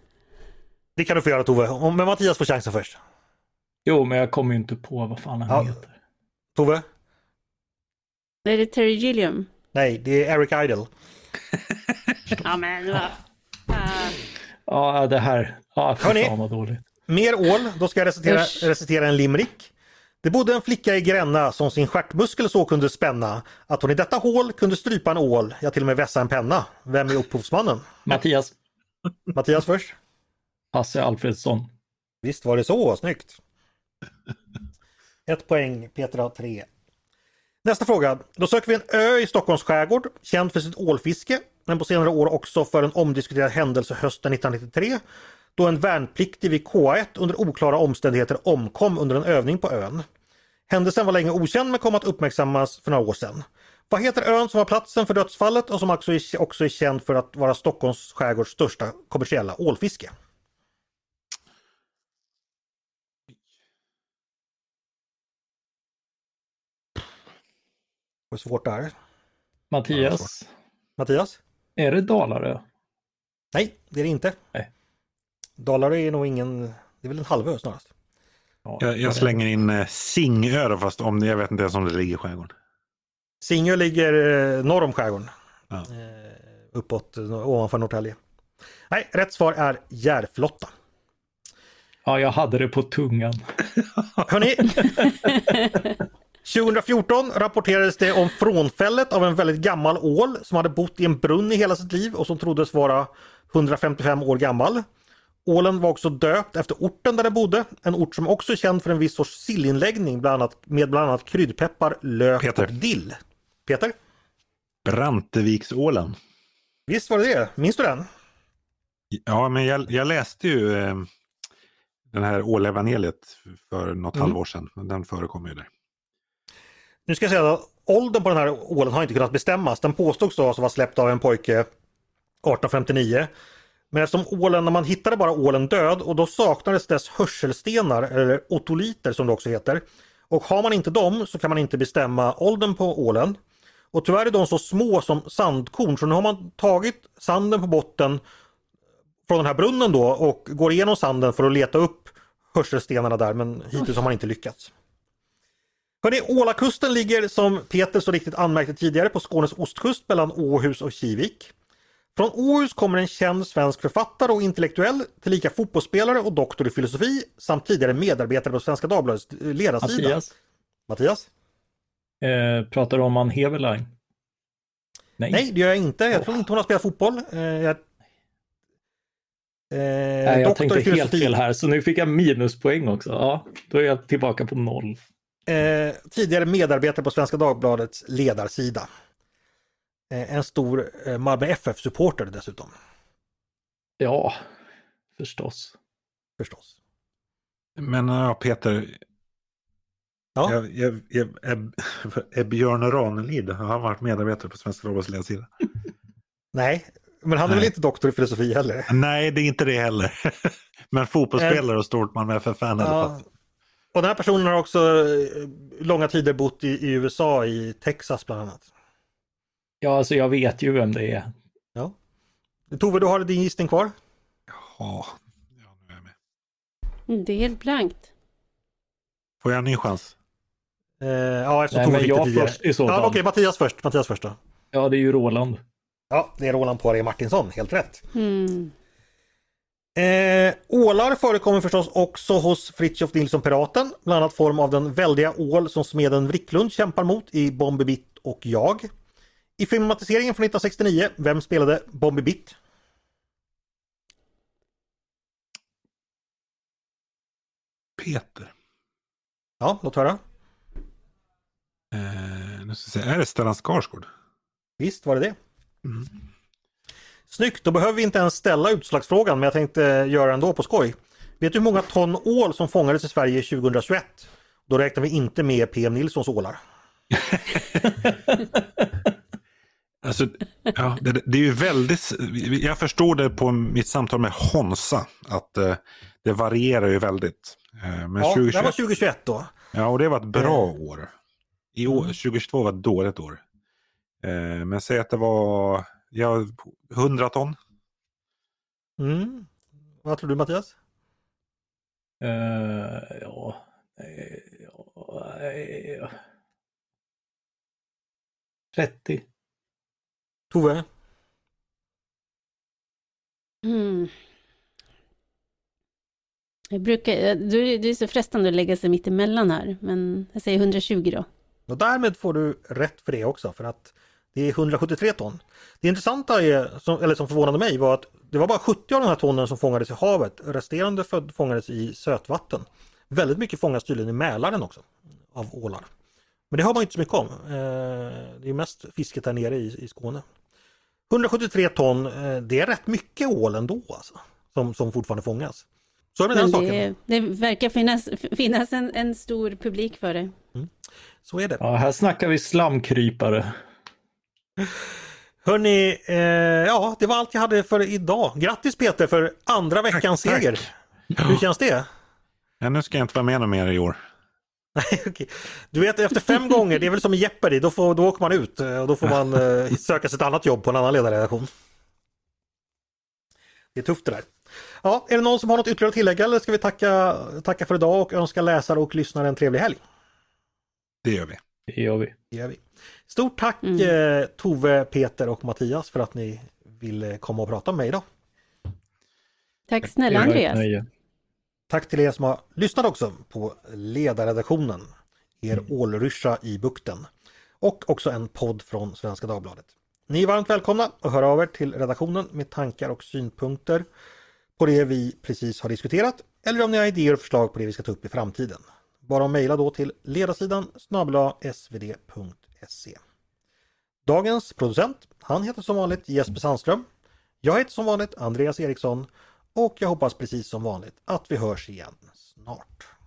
Det kan du få göra Tove, men Mattias får chansen först. Jo, men jag kommer ju inte på vad fan han ja. heter. Tove? Är det Terry Gilliam? Nej, det är Eric Idle. ja, men va? Uh... Ja, det här. Ja, Hörrni, fan vad dåligt. Mer ål, då ska jag recitera, recitera en limrik. Det bodde en flicka i Gränna som sin stjärtmuskel så kunde spänna att hon i detta hål kunde strypa en ål, ja till och med vässa en penna. Vem är upphovsmannen? Mattias. Mattias först. Hasse Alfredsson. Visst var det så, snyggt. Ett poäng, Peter har tre. Nästa fråga. Då söker vi en ö i Stockholms skärgård, känd för sitt ålfiske, men på senare år också för en omdiskuterad händelse hösten 1993 då en värnpliktig vid K1 under oklara omständigheter omkom under en övning på ön. Händelsen var länge okänd men kom att uppmärksammas för några år sedan. Vad heter ön som var platsen för dödsfallet och som också är, också är känd för att vara Stockholms skärgårds största kommersiella ålfiske? Det är svårt där. Mattias. Mattias? Är det Dalarö? Nej, det är det inte. Nej. Dalarö är nog ingen, det är väl en halvö snarast. Jag, jag, slänger in eh, Singö fast om, jag vet inte ens om det ligger i skärgården. Singö ligger eh, norr om skärgården. Ja. Eh, uppåt, ovanför Norrtälje. Nej, rätt svar är Järflotta. Ja, jag hade det på tungan. Hörni, 2014 rapporterades det om frånfället av en väldigt gammal ål som hade bott i en brunn i hela sitt liv och som troddes vara 155 år gammal. Ålen var också döpt efter orten där den bodde, en ort som också är känd för en viss sorts sillinläggning bland annat, med bland annat kryddpeppar, lök Peter. och dill. Peter? Branteviksålen. Visst var det det, minns du den? Ja, men jag, jag läste ju eh, den här ålevangeliet för något mm. halvår sedan. Den förekommer ju där. Nu ska jag säga att åldern på den här ålen har inte kunnat bestämmas. Den påstods då vara släppt av en pojke 1859. Men eftersom ålen, när man hittade bara ålen död och då saknades dess hörselstenar eller otoliter som det också heter. Och har man inte dem så kan man inte bestämma åldern på ålen. Och tyvärr är de så små som sandkorn så nu har man tagit sanden på botten från den här brunnen då och går igenom sanden för att leta upp hörselstenarna där men hittills har man inte lyckats. Hörrni, Ålakusten ligger som Peter så riktigt anmärkte tidigare på Skånes ostkust mellan Åhus och Kivik. Från Åhus kommer en känd svensk författare och intellektuell, tillika fotbollsspelare och doktor i filosofi samt tidigare medarbetare på Svenska Dagbladets ledarsida. Mattias? Mattias? Eh, pratar du om Ann Heberlein? Nej. Nej, det gör jag inte. Jag tror inte hon har spelat fotboll. Eh, jag... Eh, Nej, jag tänkte helt fel här, så nu fick jag minuspoäng också. Ja, då är jag tillbaka på noll. Eh, tidigare medarbetare på Svenska Dagbladets ledarsida. Eh, en stor eh, Malmö FF-supporter dessutom. Ja, förstås. Förstås. Men ja, Peter. Ja. Jag, jag, jag, är, är Björn Ranelid, har han varit medarbetare på Svenska Dagbladets ledarsida? Nej, men han är Nej. väl inte doktor i filosofi heller? Nej, det är inte det heller. men fotbollsspelare och stort Malmö FF-fan i alla fall. Och den här personen har också eh, långa tider bott i, i USA, i Texas bland annat. Ja, alltså jag vet ju vem det är. Ja. Tove, du har din gissning kvar? Ja, ja nu är jag med. Det är helt blankt. Får jag en ny chans? Eh, ja, eftersom Tove fick det tidigare. Först, i så ja, Okej, okay, Mattias först. Mattias först då. Ja, det är ju Roland. Ja, det är Roland Poirier Martinsson, helt rätt. Mm. Eh, ålar förekommer förstås också hos Fritiof Nilsson Piraten, bland annat form av den väldiga ål som smeden Wricklund kämpar mot i Bombi Bitt och jag. I filmatiseringen från 1969, vem spelade Bombi Bitt? Peter. Ja, låt höra. Eh, nu ska säga, är det Stellan Skarsgård? Visst var det det. Mm. Snyggt, då behöver vi inte ens ställa utslagsfrågan men jag tänkte göra ändå på skoj. Vet du hur många ton ål som fångades i Sverige 2021? Då räknar vi inte med PM Nilssons ålar. alltså, ja, det, det, är ju väldigt, jag förstår det på mitt samtal med Honsa att eh, det varierar ju väldigt. Eh, men ja, 2021, det var 2021 då. Ja, och det var ett bra eh. år. I år, 2022 var ett dåligt år. Eh, men säg att det var Ja, 100 ton. Mm. Vad tror du Mattias? Uh, ja. Uh, 30. Tove? Mm. Jag brukar, det är så frestande att lägga sig mitt emellan här, men jag säger 120 då. Och därmed får du rätt för det också, för att det är 173 ton. Det intressanta, är, som, eller som förvånade mig, var att det var bara 70 av de här tonnen som fångades i havet. Resterande fångades i sötvatten. Väldigt mycket fångas tydligen i Mälaren också, av ålar. Men det har man inte så mycket om. Eh, det är mest fisket där nere i Skåne. 173 ton, eh, det är rätt mycket ål ändå alltså, som, som fortfarande fångas. Så är det med den saken. Det verkar finnas, finnas en, en stor publik för det. Mm. Så är det. Ja, här snackar vi slamkrypare. Hörni, eh, ja det var allt jag hade för idag. Grattis Peter för andra veckans tack, seger. Tack. Hur känns det? Ja, nu ska jag inte vara med mer i år. Okay. Du vet efter fem gånger, det är väl som i Jeopardy, då, får, då åker man ut och då får man eh, söka sig ett annat jobb på en annan ledarredaktion. Det är tufft det där. Ja, är det någon som har något ytterligare att tillägga eller ska vi tacka, tacka för idag och önska läsare och lyssnare en trevlig helg? Det gör vi. Det gör vi. Det gör vi. Stort tack mm. eh, Tove, Peter och Mattias för att ni ville komma och prata med mig idag. Tack snälla Andreas. Tack till er som har lyssnat också på ledarredaktionen, er mm. ålryscha i bukten. Och också en podd från Svenska Dagbladet. Ni är varmt välkomna att höra av er till redaktionen med tankar och synpunkter på det vi precis har diskuterat eller om ni har idéer och förslag på det vi ska ta upp i framtiden. Bara att mejla då till ledarsidan snabla svd.se. Dagens producent, han heter som vanligt Jesper Sandström. Jag heter som vanligt Andreas Eriksson och jag hoppas precis som vanligt att vi hörs igen snart.